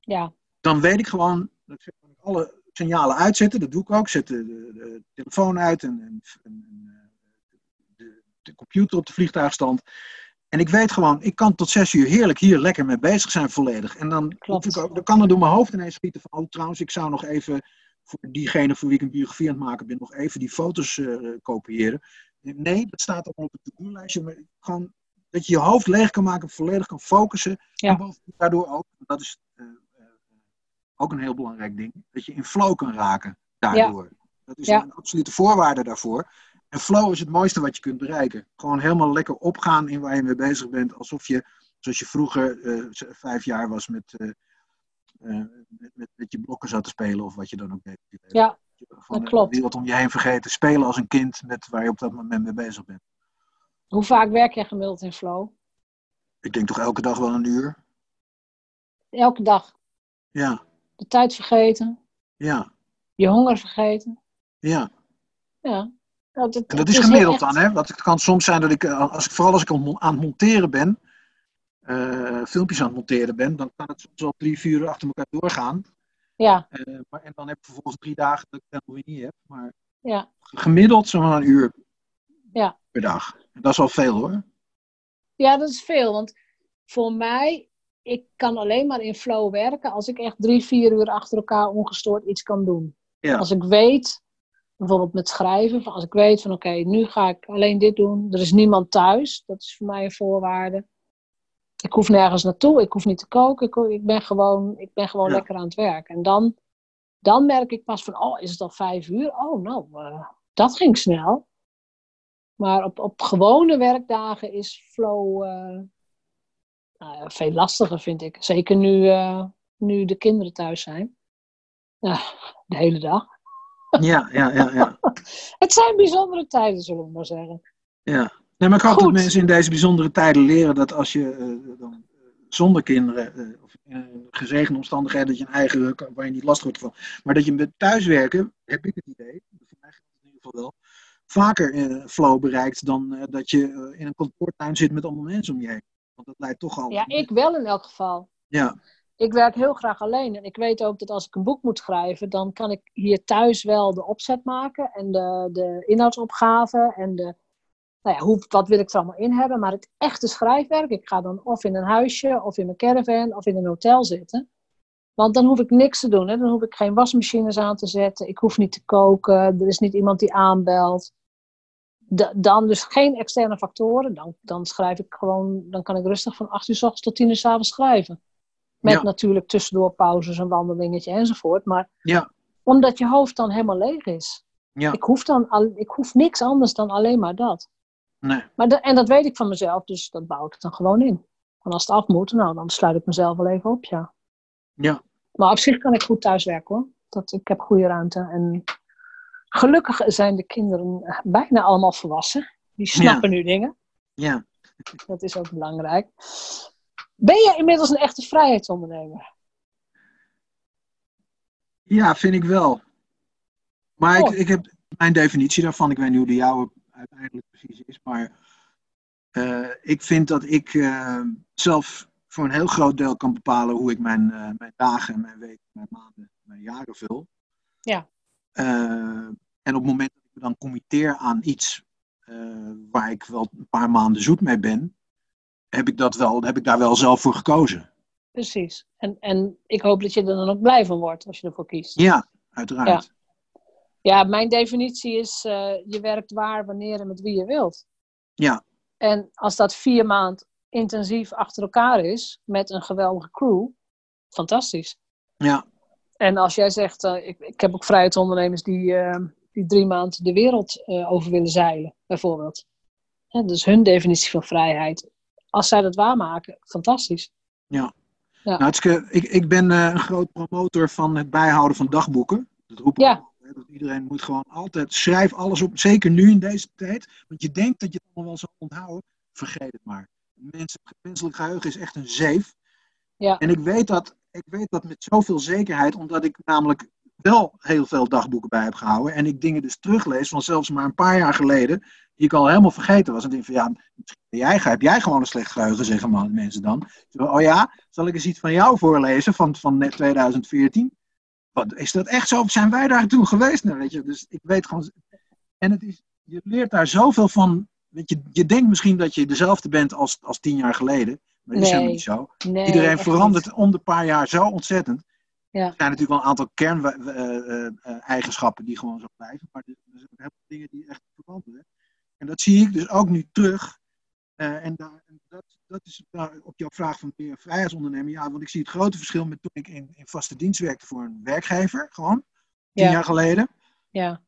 Ja, dan weet ik gewoon dat ik alle signalen uitzetten. Dat doe ik ook. Ik zet de, de, de telefoon uit en, en, en, eh, de, de computer op de vliegtuigstand. En ik weet gewoon, ik kan tot zes uur heerlijk hier lekker mee bezig zijn volledig. En dan, ik ook, dan kan er door mijn hoofd ineens schieten van, oh trouwens, ik zou nog even, voor diegene voor wie ik een biografie aan het maken ben, nog even die foto's eh, kopiëren. Nee, dat staat allemaal op het to-do-lijstje. Maar gewoon dat je je hoofd leeg kan maken, volledig kan focussen. Ja. En bovendien daardoor ook, dat is eh, eh, ook een heel belangrijk ding, dat je in flow kan raken daardoor. Dat is Ja. een absolute voorwaarde daarvoor. En flow is het mooiste wat je kunt bereiken. Gewoon helemaal lekker opgaan in waar je mee bezig bent. Alsof je, zoals je vroeger eh, vijf jaar was met, eh, eh, met, met, met je blokken zat te spelen of wat je dan ook deed. Ja, dat klopt. De wereld om je heen vergeten. Spelen als een kind met waar je op dat moment mee bezig bent. hoe vaak werk jij gemiddeld in flow? Ik denk toch elke dag wel een uur. Elke dag Ja, de tijd vergeten, ja, je honger vergeten. ja. Ja. Dat, het- En dat het is gemiddeld dan, hè? Want het kan soms zijn dat ik, eh, als ik vooral als ik aan aan het monteren ben, eh, filmpjes aan het monteren ben, dan kan het soms wel drie, vier uur achter elkaar doorgaan. Ja, Eh, maar, en dan heb ik vervolgens drie dagen dat ik het helemaal weer niet heb. Maar ja, gemiddeld zo'n een uur Ja. per dag. En dat is wel veel hoor. ja, dat is veel. Want voor mij, ik kan alleen maar in flow werken als ik echt drie, vier uur achter elkaar ongestoord iets kan doen. Ja. Als ik weet, bijvoorbeeld met schrijven, van als ik weet van oké, nu ga ik alleen dit doen. Er is niemand thuis. Dat is voor mij een voorwaarde. Ik hoef nergens naartoe. Ik hoef niet te koken. Ik, ik ben gewoon, ik ben gewoon Ja. lekker aan het werk. En dan, dan merk ik pas van, oh, is het al vijf uur? Oh, nou, eh, dat ging snel. Maar op, op gewone werkdagen is flow eh, nou veel lastiger, vind ik. Zeker nu, eh, nu de kinderen thuis zijn. Ja, de hele dag. Ja, ja, ja, ja. Het zijn bijzondere tijden, zullen we maar zeggen. ja. Nee, maar ik hoop dat mensen in deze bijzondere tijden leren dat als je eh, dan, eh, zonder kinderen, eh, of in een gezegende omstandigheden, dat je een eigen, waar je niet last wordt van, maar dat je met thuiswerken, heb ik het idee, voor mij in ieder geval wel, vaker flow bereikt dan dat je in een kantoortuin zit met allemaal mensen om je heen. Want dat leidt toch al. Ja, ik wel in elk geval. Ja, Ik werk heel graag alleen. En ik weet ook dat als ik een boek moet schrijven, dan kan ik hier thuis wel de opzet maken. En de, de inhoudsopgave. En de, nou ja, hoe, wat wil ik er allemaal in hebben. Maar het echte schrijfwerk, ik ga dan of in een huisje, of in mijn caravan, of in een hotel zitten. Want dan hoef ik niks te doen. Hè. Dan hoef ik geen wasmachines aan te zetten. Ik hoef niet te koken. Er is niet iemand die aanbelt. Da- dan dus geen externe factoren. Dan, dan schrijf ik gewoon, dan kan ik rustig van 8 uur s ochtends tot 10 uur s avonds schrijven. Met Ja. natuurlijk tussendoor pauzes, een wandelingetje enzovoort. Maar ja, omdat je hoofd dan helemaal leeg is. ja. Ik, hoef dan al, ik hoef niks anders dan alleen maar dat. Nee. Maar de- en dat weet ik van mezelf, dus dat bouw ik dan gewoon in. En als het af moet, nou, dan sluit ik mezelf wel even op, ja. Ja. Maar op zich kan ik goed thuiswerken hoor. Dat, ik heb goede ruimte. En gelukkig zijn de kinderen bijna allemaal volwassen. Die snappen nu dingen. Ja. Dat is ook belangrijk. Ben je inmiddels een echte vrijheidsondernemer? Ja, vind ik wel. Maar ik, Oh. ik heb mijn definitie daarvan, ik weet niet hoe de jouwe uiteindelijk precies is, maar eh, ik vind dat ik eh, zelf voor een heel groot deel kan bepalen hoe ik mijn, eh, mijn dagen, mijn weken, mijn maanden, mijn jaren vul. Ja. En op het moment dat ik me dan committeer aan iets waar ik wel een paar maanden zoet mee ben, heb ik, dat wel, heb ik daar wel zelf voor gekozen. Precies. En, en ik hoop dat je er dan ook blij van wordt als je ervoor kiest. Ja, uiteraard. Ja, mijn definitie is: eh, je werkt waar, wanneer en met wie je wilt. Ja. En als dat vier maand intensief achter elkaar is, met een geweldige crew, fantastisch. Ja. En als jij zegt: eh, ik, ik heb ook vrijheidsondernemers die, eh, die drie maanden de wereld over willen zeilen, bijvoorbeeld. Hè, dus hun definitie van vrijheid. Als zij dat waarmaken, fantastisch. Ja. Nou, het is, eh, ik, ik ben eh, een groot promotor van het bijhouden van dagboeken. Dat roep ik Ja. dat iedereen moet gewoon altijd, schrijf alles op. Zeker nu in deze tijd. Want je denkt dat je het allemaal wel zal onthouden. Vergeet het maar. Mens, menselijk geheugen is echt een zeef. Ja. En ik weet, dat, ik weet dat met zoveel zekerheid, omdat ik namelijk wel heel veel dagboeken bij heb gehouden. En ik dingen dus teruglees van zelfs maar een paar jaar geleden, die ik al helemaal vergeten was. En denk van ja, jij, heb jij gewoon een slecht geheugen, zeggen man, mensen dan. Oh ja, zal ik eens iets van jou voorlezen van, van net 2014? Wat, is dat echt zo? Zijn wij daar toen geweest? Nou, weet je, dus ik weet gewoon. En het is, je leert daar zoveel van. Weet je, je denkt misschien dat je dezelfde bent als, als tien jaar geleden. Maar dat is helemaal niet zo. Nee, Iedereen verandert niet. om de paar jaar zo ontzettend. Ja. Er zijn natuurlijk wel een aantal kerneigenschappen die gewoon zo blijven. Maar er zijn ook heel veel dingen die echt veranderen. En dat zie ik dus ook nu terug. Eh, en daar, en dat, dat is daar op jouw vraag van een vrijheidsondernemer. Ja, want ik zie het grote verschil met toen ik in, in vaste dienst werkte voor een werkgever. Gewoon, tien Ja. jaar geleden. Ja.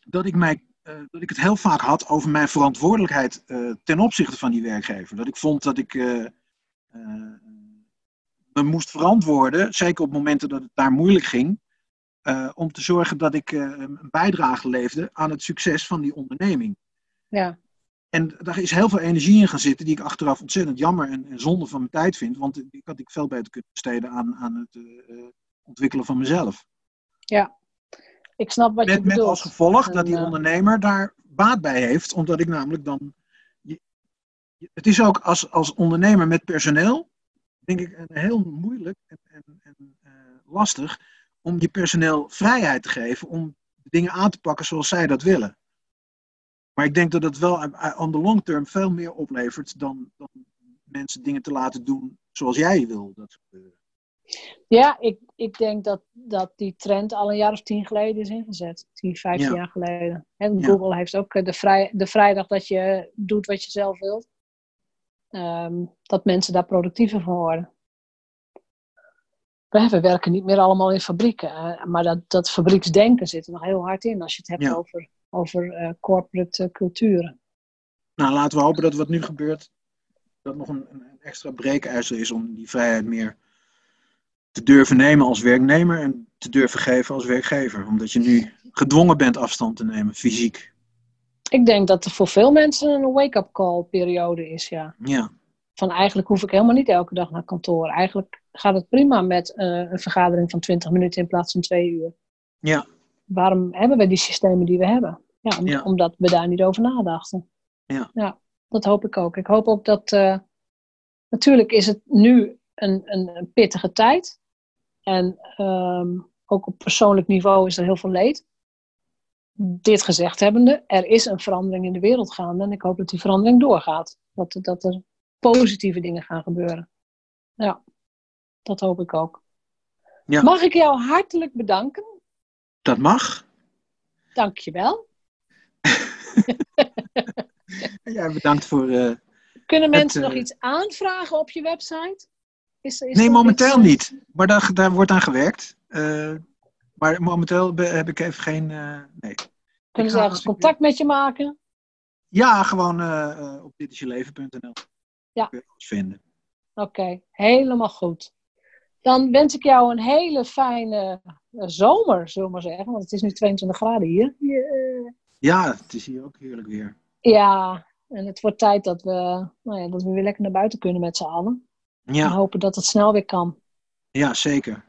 Dat ik, mij, eh, dat ik het heel vaak had over mijn verantwoordelijkheid eh, ten opzichte van die werkgever. Dat ik vond dat ik eh, eh, me moest verantwoorden, zeker op momenten dat het daar moeilijk ging, eh, om te zorgen dat ik eh, een bijdrage leefde aan het succes van die onderneming. Ja. En daar is heel veel energie in gaan zitten, die ik achteraf ontzettend jammer en, en zonde van mijn tijd vind, want die had ik veel beter kunnen besteden aan, aan het eh, ontwikkelen van mezelf. Ik snap wat je Met, met bedoelt. als gevolg dat die ondernemer daar baat bij heeft, omdat ik namelijk dan. je- Het is ook als, als ondernemer met personeel, denk ik, heel moeilijk en, en, en eh, lastig om je personeel vrijheid te geven om de dingen aan te pakken zoals zij dat willen. Maar ik denk dat het wel eh, on the long term veel meer oplevert dan, dan mensen dingen te laten doen zoals jij wil dat gebeuren. Ja, ik, ik denk dat, dat die trend al een jaar of tien geleden is ingezet. Tien, vijftien Ja. jaar geleden. En Ja. Google heeft ook eh, de, vrij, de vrijdag dat je doet wat je zelf wilt. Ehm, dat mensen daar productiever van worden. We we werken niet meer allemaal in fabrieken. maar dat, dat fabrieksdenken zit er nog heel hard in. Als je het hebt Ja. over, over eh, corporate eh, culturen. Nou, laten we hopen dat wat nu gebeurt, dat nog een, een extra breekijzer is om die vrijheid meer te durven nemen als werknemer en te durven geven als werkgever. Omdat je nu gedwongen bent afstand te nemen, fysiek. Ik denk dat er voor veel mensen een wake-up call periode is, ja. Ja, van eigenlijk hoef ik helemaal niet elke dag naar kantoor. Eigenlijk gaat het prima met eh, een vergadering van 20 minuten in plaats van twee uur. ja, Waarom hebben we die systemen die we hebben? Ja, om- Ja. omdat we daar niet over nadachten. Ja. dat hoop ik ook. Ik hoop ook dat. eh, natuurlijk is het nu een, een, een pittige tijd. En ehm, ook op persoonlijk niveau is er heel veel leed. Dit gezegd hebbende, er is een verandering in de wereld gaande. En ik hoop dat die verandering doorgaat. Dat, dat er positieve dingen gaan gebeuren. Ja, dat hoop ik ook. Ja. Mag ik jou hartelijk bedanken? dat mag. Dank je wel. En jij bedankt voor. eh, Kunnen mensen eh, nog iets aanvragen op je website? Is, is nee, momenteel iets, eh, niet. Maar daar, daar wordt aan gewerkt. Maar momenteel heb ik even geen. eh, nee. Kunnen ze ergens contact met je maken? Ja, gewoon eh, eh, op ditisjeleven.nl. Ja. Kun je vinden. Oké, helemaal goed. Dan wens ik jou een hele fijne zomer, zullen we maar zeggen. Want het is nu 22 graden hier. Je- Ja, het is hier ook heerlijk weer. ja, en het wordt tijd dat we, nou ja, dat we weer lekker naar buiten kunnen met z'n allen. En Ja, hopen dat het snel weer kan. ja, zeker.